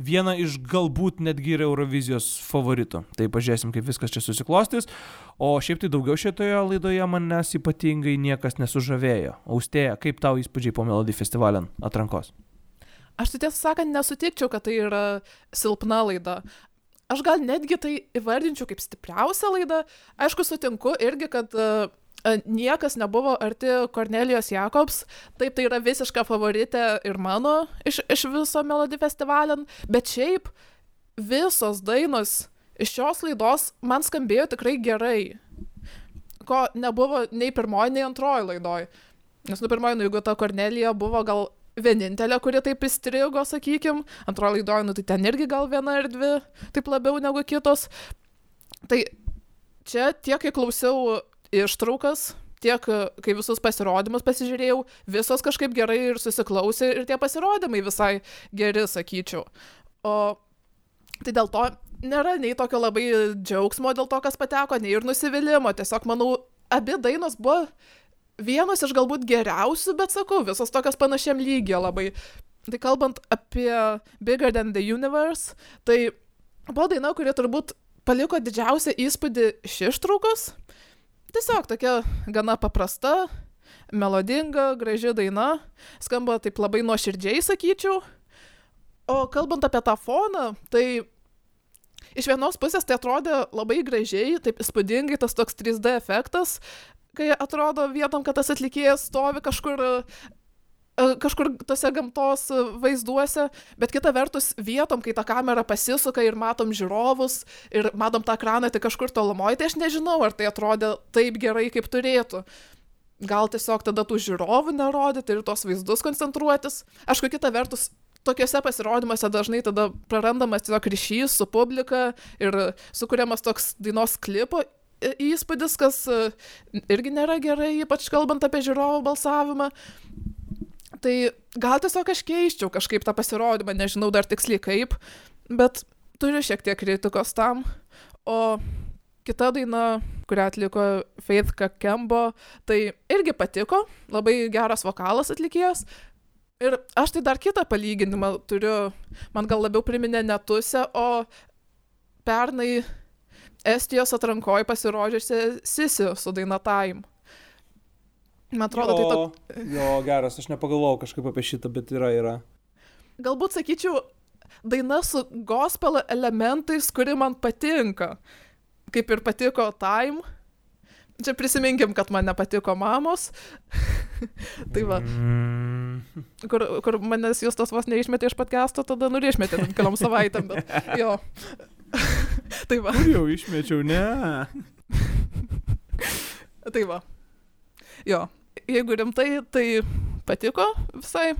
vieną iš galbūt netgi ir Eurovizijos favoritų. Tai pažiūrėsim, kaip viskas čia susiklostys. O šiaip tai daugiau šitoje laidoje manęs ypatingai niekas nesužavėjo. Austėja, kaip tau įspūdžiai po Melody festivalio atrankos? Aš tai tiesą sakant nesutikčiau, kad tai yra silpna laida. Aš gal netgi tai įvardinčiau kaip stipriausia laida. Aišku, sutinku irgi, kad uh, niekas nebuvo arti Kornelijos Jakobs. Taip, tai yra visiška favoritė ir mano iš, iš viso Melody festivalio. Bet šiaip visos dainos iš šios laidos man skambėjo tikrai gerai. Ko nebuvo nei pirmoji, nei antroji laidoj. Nes, nu, pirmoji, nu, jeigu ta Kornelija buvo gal vienintelė, kuri taip įstrigo, sakykim, antroji laidoje, nu, tai ten irgi gal viena ar dvi, taip labiau negu kitos. Tai čia tiek, kai klausiau ištraukas, tiek, kai visus pasirodymus pasižiūrėjau, visos kažkaip gerai ir susiklausė ir tie pasirodymai visai geri, sakyčiau. O tai dėl to nėra nei tokio labai džiaugsmo dėl to, kas pateko, nei ir nusivylimų. Tiesiog, manau, abi dainos buvo vienos iš galbūt geriausių, bet sakau, visos tokios panašiam lygiai labai. Tai kalbant apie Bigger Than the Universe, tai buvo daina, kuri turbūt paliko didžiausią įspūdį iš ištraukos. Tiesiog tokia gana paprasta, melodinga, graži daina, skamba taip labai nuoširdžiai, sakyčiau. O kalbant apie tą foną, tai iš vienos pusės tai atrodė labai gražiai, taip įspūdingai tas toks 3D efektas, kai atrodo vietom, kad tas atlikėjas stovi kažkur e, kažkur tose gamtos vaizduose, bet kita vertus vietom, kai ta kamera pasisuka ir matom žiūrovus ir matom tą ekraną, tai kažkur tolumoje, tai aš nežinau, ar tai atrodė taip gerai, kaip turėtų. Gal tiesiog tada tų žiūrovų nerodyti ir tuos vaizdus koncentruotis. Aišku, kita vertus, tokiuose pasirodymuose dažnai tada prarandamas tiesiog ryšys su publika ir sukūriamas toks dainos klipo įspūdis, kas e, irgi nėra gerai, ypač kalbant apie žiūrovų balsavimą. Tai gal tiesiog aš keiščiau kažkaip tą pasirodymą, nežinau dar tiksliai kaip, bet turiu šiek tiek kritikos tam. O kita daina, kurią atliko Faith Kakembo, tai irgi patiko, labai geras vokalas atlikėjas. Ir aš tai dar kitą palyginimą turiu, man gal labiau priminė netusę, o pernai Estijos atrankoje pasirodžiusi Sisi su daina Time. Man atrodo, tai toks Jo, geras, aš nepagalvojau kažkaip apie šitą, bet yra, yra. galbūt sakyčiau, daina su gospel elementais, kuri man patinka. Kaip ir patiko Time. Čia prisiminkim, kad man nepatiko mamos. tai va, Mm, kur, kur manęs jūs tos vos neišmetė iš podcast'o, tada nu ir išmetė ten keliom savaitėm, bet jo. tai va, jau išmečiau, ne. tai va. Jo, jeigu rimtai, tai patiko visai.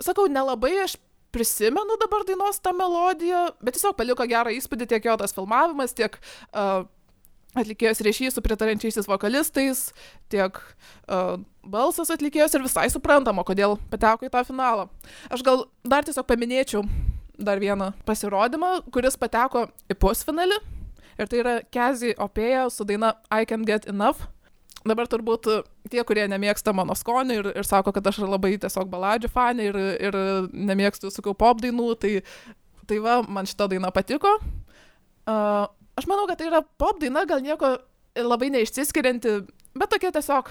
Sakau, nelabai aš prisimenu dabar dainos tą melodiją, bet tiesiog paliko gerą įspūdį tiek jo tas filmavimas, tiek uh, atlikėjos ryšys su pritarančiaisiais vokalistais, tiek uh, balsas atlikėjos ir visai suprantama, kodėl pateko į tą finalą. Aš gal dar tiesiog paminėčiau dar vieną pasirodymą, kuris pateko į pusfinalį. Ir tai yra Kezi Opėja su daina I Can Get Enough. Dabar turbūt tie, kurie nemėgsta mano skonio ir, ir sako, kad aš labai tiesiog baladžių fanė ir, ir nemėgstu, sakau, pop dainų, tai, tai va, man šita daina patiko. Uh, aš manau, kad tai yra pop daina, gal nieko labai neišsiskirianti, bet tokia tiesiog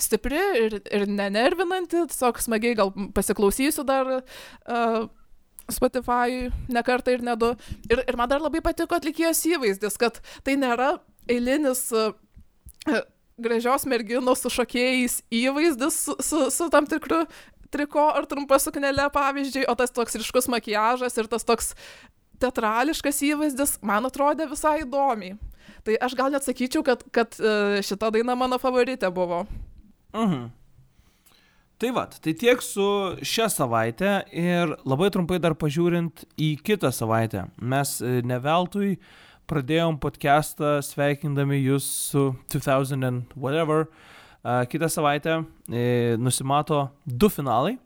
stipri ir, ir nenervinanti, tiesiog smagiai gal pasiklausysiu dar uh, Spotify ne kartą ir ne du. Ir, ir man dar labai patiko atlikėjos įvaizdis, kad tai nėra eilinis uh, gražios merginos su šokėjais įvaizdis su, su, su tam tikru triko ar trumpa suknelė, pavyzdžiui, o tas toks ryškus makiažas ir tas toks teatrališkas įvaizdis, man atrodė visai įdomiai. Tai aš gal net sakyčiau, kad, kad e, šita daina mano favoritė buvo. Mhm. Tai va, tai tiek su šią savaitę ir labai trumpai dar pažiūrint į kitą savaitę. Mes e, ne veltui pradėjom podcastą sveikindami jūs su 2000 and whatever. A, Kitą savaitę e, nusimato du finalai.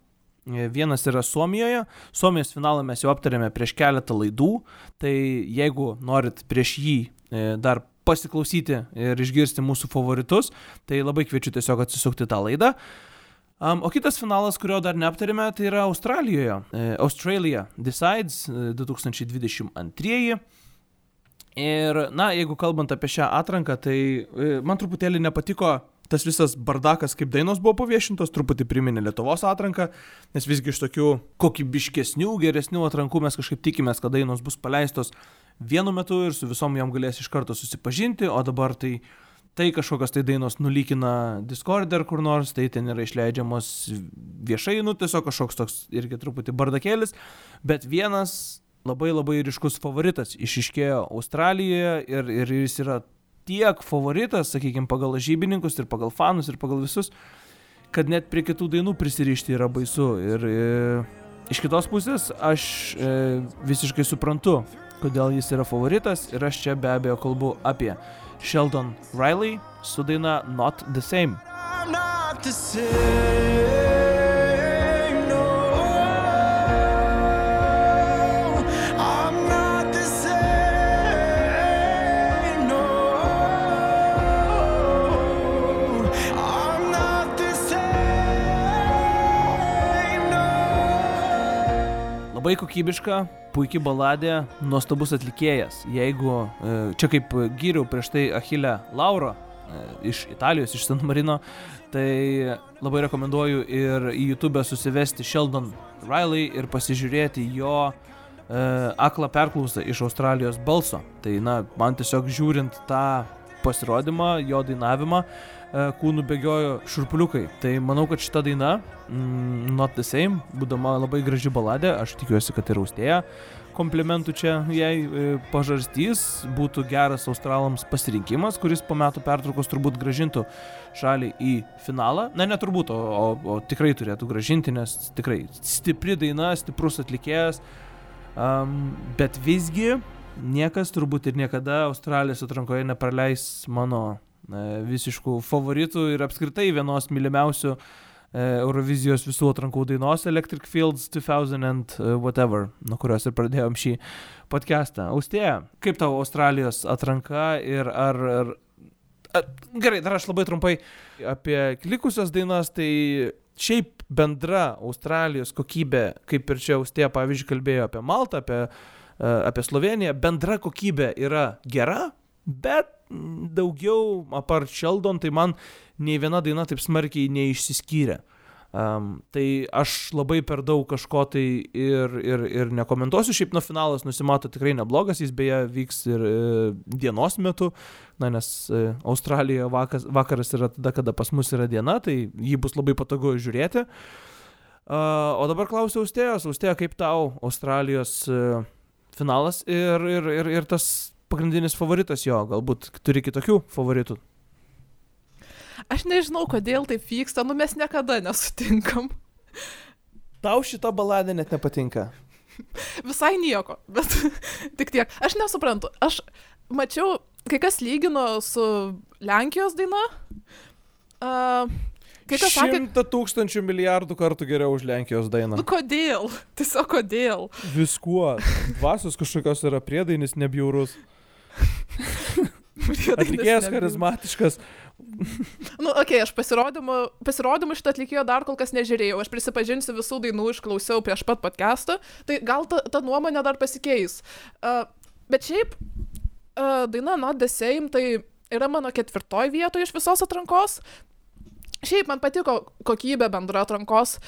E, Vienas yra Suomijoje. Suomijos finalą mes jau aptarėme prieš keletą laidų. Tai jeigu norit prieš jį e, dar pasiklausyti ir išgirsti mūsų favoritus, tai labai kviečiu tiesiog atsisukti tą laidą. Um, o kitas finalas, kurio dar neaptarėme, tai yra Australijoje. E, Australia Decides e, 2022. Ir, na, jeigu kalbant apie šią atranką, tai e, man truputėlį nepatiko tas visas bardakas, kaip dainos buvo paviešintos, truputį priminė Lietuvos atranką, nes visgi iš tokių kokybiškesnių, geresnių atrankų mes kažkaip tikimės, kad dainos bus paleistos vienu metu ir su visom jom galės iš karto susipažinti, o dabar tai tai kažkokios tai dainos nulykina Discord ar kur nors, tai ten yra išleidžiamos viešai, nu tiesiog kažkoks toks irgi truputį bardakėlis, bet vienas labai labai ryškus favoritas išiškėjo Australijoje ir, ir jis yra tiek favoritas, sakykime, pagal žybininkus ir pagal fanus ir pagal visus, kad net prie kitų dainų prisirišti yra baisu. Ir e, iš kitos pusės aš e, visiškai suprantu, kodėl jis yra favoritas ir aš čia be abejo kalbu apie Sheldon Riley su daina Not the Same. I'm not the same, no. I'm not the same, no. I'm not the same, no. Labai kokybiška, puikiai baladė, nuostabus atlikėjas. Jeigu e, čia kaip gyriau prieš tai Achilę Lauro e, iš Italijos, iš San Marino, tai labai rekomenduoju ir į YouTube susivesti Sheldon Riley ir pasižiūrėti jo e, aklą perklausą iš Australijos balso. Tai na, man tiesiog žiūrint tą pasirodymą, jo dainavimą, kūnų bėgiojo šurpuliukai. Tai manau, kad šita daina, mm, Not the Same, būdama labai graži baladė, aš tikiuosi, kad ir austėja. Komplimentų čia jai e, pažarstys, būtų geras australams pasirinkimas, kuris po metų pertraukos turbūt gražintų šalį į finalą. Na, ne turbūt, o, o, o tikrai turėtų gražinti, nes tikrai stipri daina, stiprus atlikėjas, um, bet visgi niekas turbūt ir niekada Australijos atrankoje nepraleis mano e, visiškų favoritų ir apskritai vienos mylimiausių e, Eurovizijos visų atrankų dainos Electric Fields 2000 and e, whatever, nuo kurios ir pradėjom šį podcastą. Austėja, kaip tavo Australijos atranka ir ar... ar a, gerai, dar aš labai trumpai apie likusias dainas, tai šiaip bendra Australijos kokybė, kaip ir čia Austėja, pavyzdžiui, kalbėjo apie Maltą, apie, e, apie Sloveniją, bendra kokybė yra gera, bet daugiau apart Sheldon, tai man nei viena daina taip smarkiai neišsiskyrė. Um, tai aš labai per daug kažko tai ir, ir, ir nekomentuosiu, šiaip nuo finalas nusimato tikrai neblogas, jis beje vyks ir e, dienos metu, na nes e, Australijoje vakas, vakaras yra tada, kada pas mus yra diena, tai jį bus labai patogu žiūrėti. Uh, o dabar klausiu Austėjos, Austėja, kaip tau Australijos e, finalas ir, ir, ir, ir tas pagrindinis favoritas jo, galbūt turi kitokių favoritų. Aš nežinau, kodėl taip vyksta, nu mes niekada nesutinkam. Tau šita baladė net nepatinka. Visai nieko, bet tik tiek. Aš nesuprantu. Aš mačiau, kai kas lygino su Lenkijos daina. Uh, kai kas sakė, Šimtą tūkstančių milijardų kartų geriau už Lenkijos dainą. nu kodėl? Tiesiog kodėl? Viskuo. Dvasios kažkokios yra priedainis nebjaurus. Atlikėjas charizmatiškas. Nu, okei, okay, aš pasirodymų, pasirodymų šitą atlikėjo dar kol kas nežiūrėjau. Aš prisipažinsiu visų dainų, išklausiau prieš pat podcastą. Tai gal ta, ta nuomonė dar pasikeis. Uh, bet šiaip, uh, daina Not the Same tai yra mano ketvirtoj vietoje iš visos atrankos. Šiaip man patiko kokybė bendra atrankos.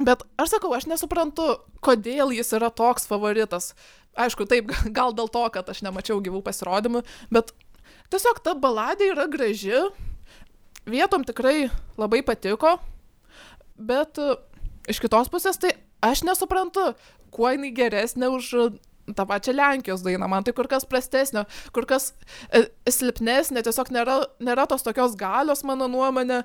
Bet aš sakau, aš nesuprantu, kodėl jis yra toks favoritas. Aišku, taip, gal dėl to, kad aš nemačiau gyvų pasirodymų, bet tiesiog ta baladė yra graži, vietom tikrai labai patiko, bet e, iš kitos pusės tai aš nesuprantu, kuo jinai geresnė už tą pačią Lenkijos dainą, man tai kur kas prastesnio, kur kas e, silpnesnė, tiesiog nėra, nėra tos tokios galios, mano nuomonė.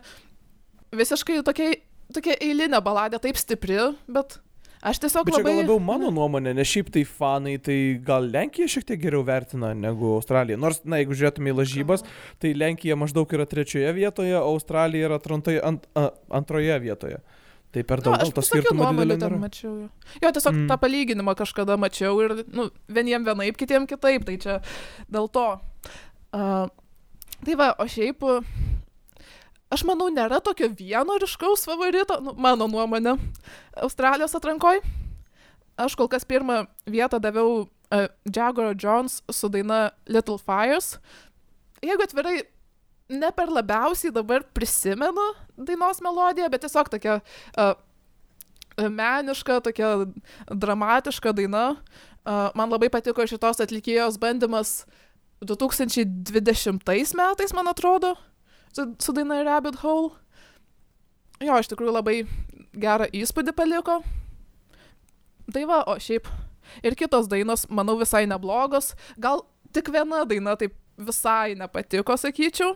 Visiškai tokia, tokia eilinė baladė, taip stipri, bet aš tiesiog Bet čia labai... gal labiau mano nuomonė, nes šiaip tai fanai, tai gal Lenkija šiek tiek geriau vertina negu Australija. Nors, na, jeigu žiūrėtume į lažybas, tai Lenkija maždaug yra trečioje vietoje, o Australija yra atrantoje, ant, a, antroje vietoje. Tai per daug aš gal to visokių skirtumo didelio nėra. mačiau. Jo, jo tiesiog Mm. tą palyginimą kažkada mačiau ir, nu, vieniem vienaip, kitiem kitaip, tai čia dėl to. Uh, tai va, o šiaip, aš manau, nėra tokio vieno ryškaus favorito, nu, mano nuomonė, Australijos atrankoj. Aš kol kas pirmą vietą daviau uh, Jaguar Jones su daina Little Fires. Jeigu atvirai, ne per labiausiai dabar prisimenu dainos melodiją, bet tiesiog tokia uh, meniška, tokia dramatiška daina. Uh, man labai patiko šitos atlikėjos bandymas 2020 metais, man atrodo, su, su daina Rabbit Hole. Jo, iš tikrųjų labai gerą įspūdį paliko. Tai va, o šiaip ir kitos dainos, manau, visai neblogos. Gal tik viena daina taip visai nepatiko, sakyčiau.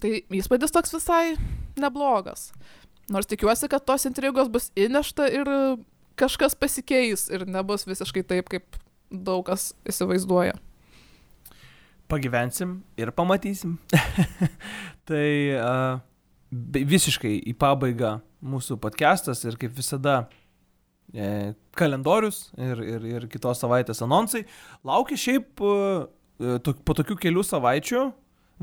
Tai įspūdis toks visai neblogas. Nors tikiuosi, kad tos intrigos bus įnešta ir kažkas pasikeis ir nebus visiškai taip, kaip daug kas įsivaizduoja. Pagyvensim ir pamatysim. tai uh, visiškai į pabaigą mūsų podcastas ir kaip visada e, kalendorius ir, ir, ir kitos savaitės anonsai. Laukia šiaip e, to, po tokių kelių savaičių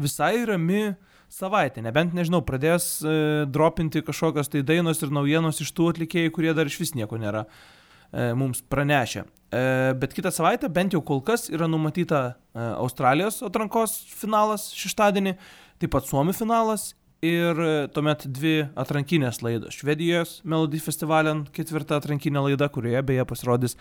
visai rami savaitė. Nebent, nežinau, pradės e, dropinti kažkokios tai dainos ir naujienos iš tų atlikėjų, kurie dar iš vis nieko nėra e, mums pranešę. E, bet kitą savaitę, bent jau kol kas, yra numatyta e, Australijos atrankos finalas šeštadienį, taip pat Suomi finalas ir e, tuomet dvi atrankinės laidos. Švedijos Melody Festivalian ketvirta atrankinė laida, kurioje beje pasirodys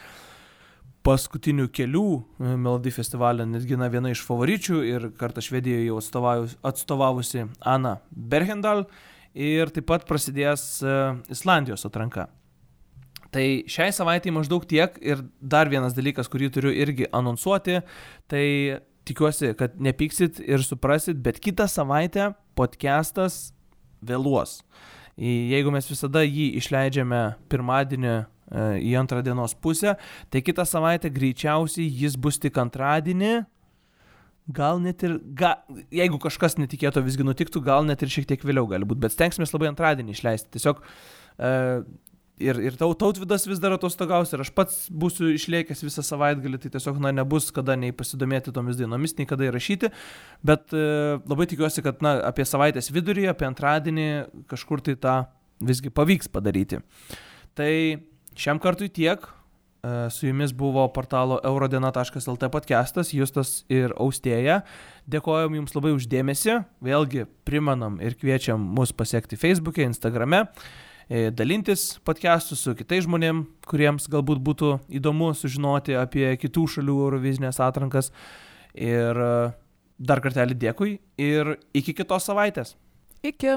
paskutinių kelių e, Melody Festivalio netgi na, viena iš favoričių ir kartą Švedijoje jau atstovavus- atstovavusi Ana Berhendal ir taip pat prasidės e, Islandijos atranka. Tai šiai savaitai maždaug tiek ir dar vienas dalykas, kurį turiu irgi anonsuoti, tai tikiuosi, kad nepyksit ir suprasit, bet kitą savaitę podcastas vėluos. Jeigu mes visada jį išleidžiame pirmadienį e, į antrą dienos pusę, tai kitą savaitę greičiausiai jis bus tik antradienį. Gal net ir, ga, jeigu kažkas netikėto visgi nutiktų, gal net ir šiek tiek vėliau gali būti, bet stengsime labai antradienį išleisti. Tiesiog e, ir, ir tau tautvidas vis dar atostogaus ir aš pats būsiu išliekęs visą savaitgalį, tai tiesiog na, nebus kada nei pasidomėti tomis dienomis, nei kada įrašyti, bet e, labai tikiuosi, kad na, apie savaitės vidurį, apie antradienį kažkur tai tą visgi pavyks padaryti. Tai šiam kartui tiek. E, Su jumis buvo portalo eurodena.lt podcastas Justas ir Austėja. Dėkojom jums labai uždėmesi. Vėlgi primenam ir kviečiam mus pasiekti Facebook'e, Instagram'e dalintis podcastų su kitais žmonėm, kuriems galbūt būtų įdomu sužinoti apie kitų šalių Eurovizinės atrankas. Ir e, dar kartelį dėkui ir iki kitos savaitės. Iki.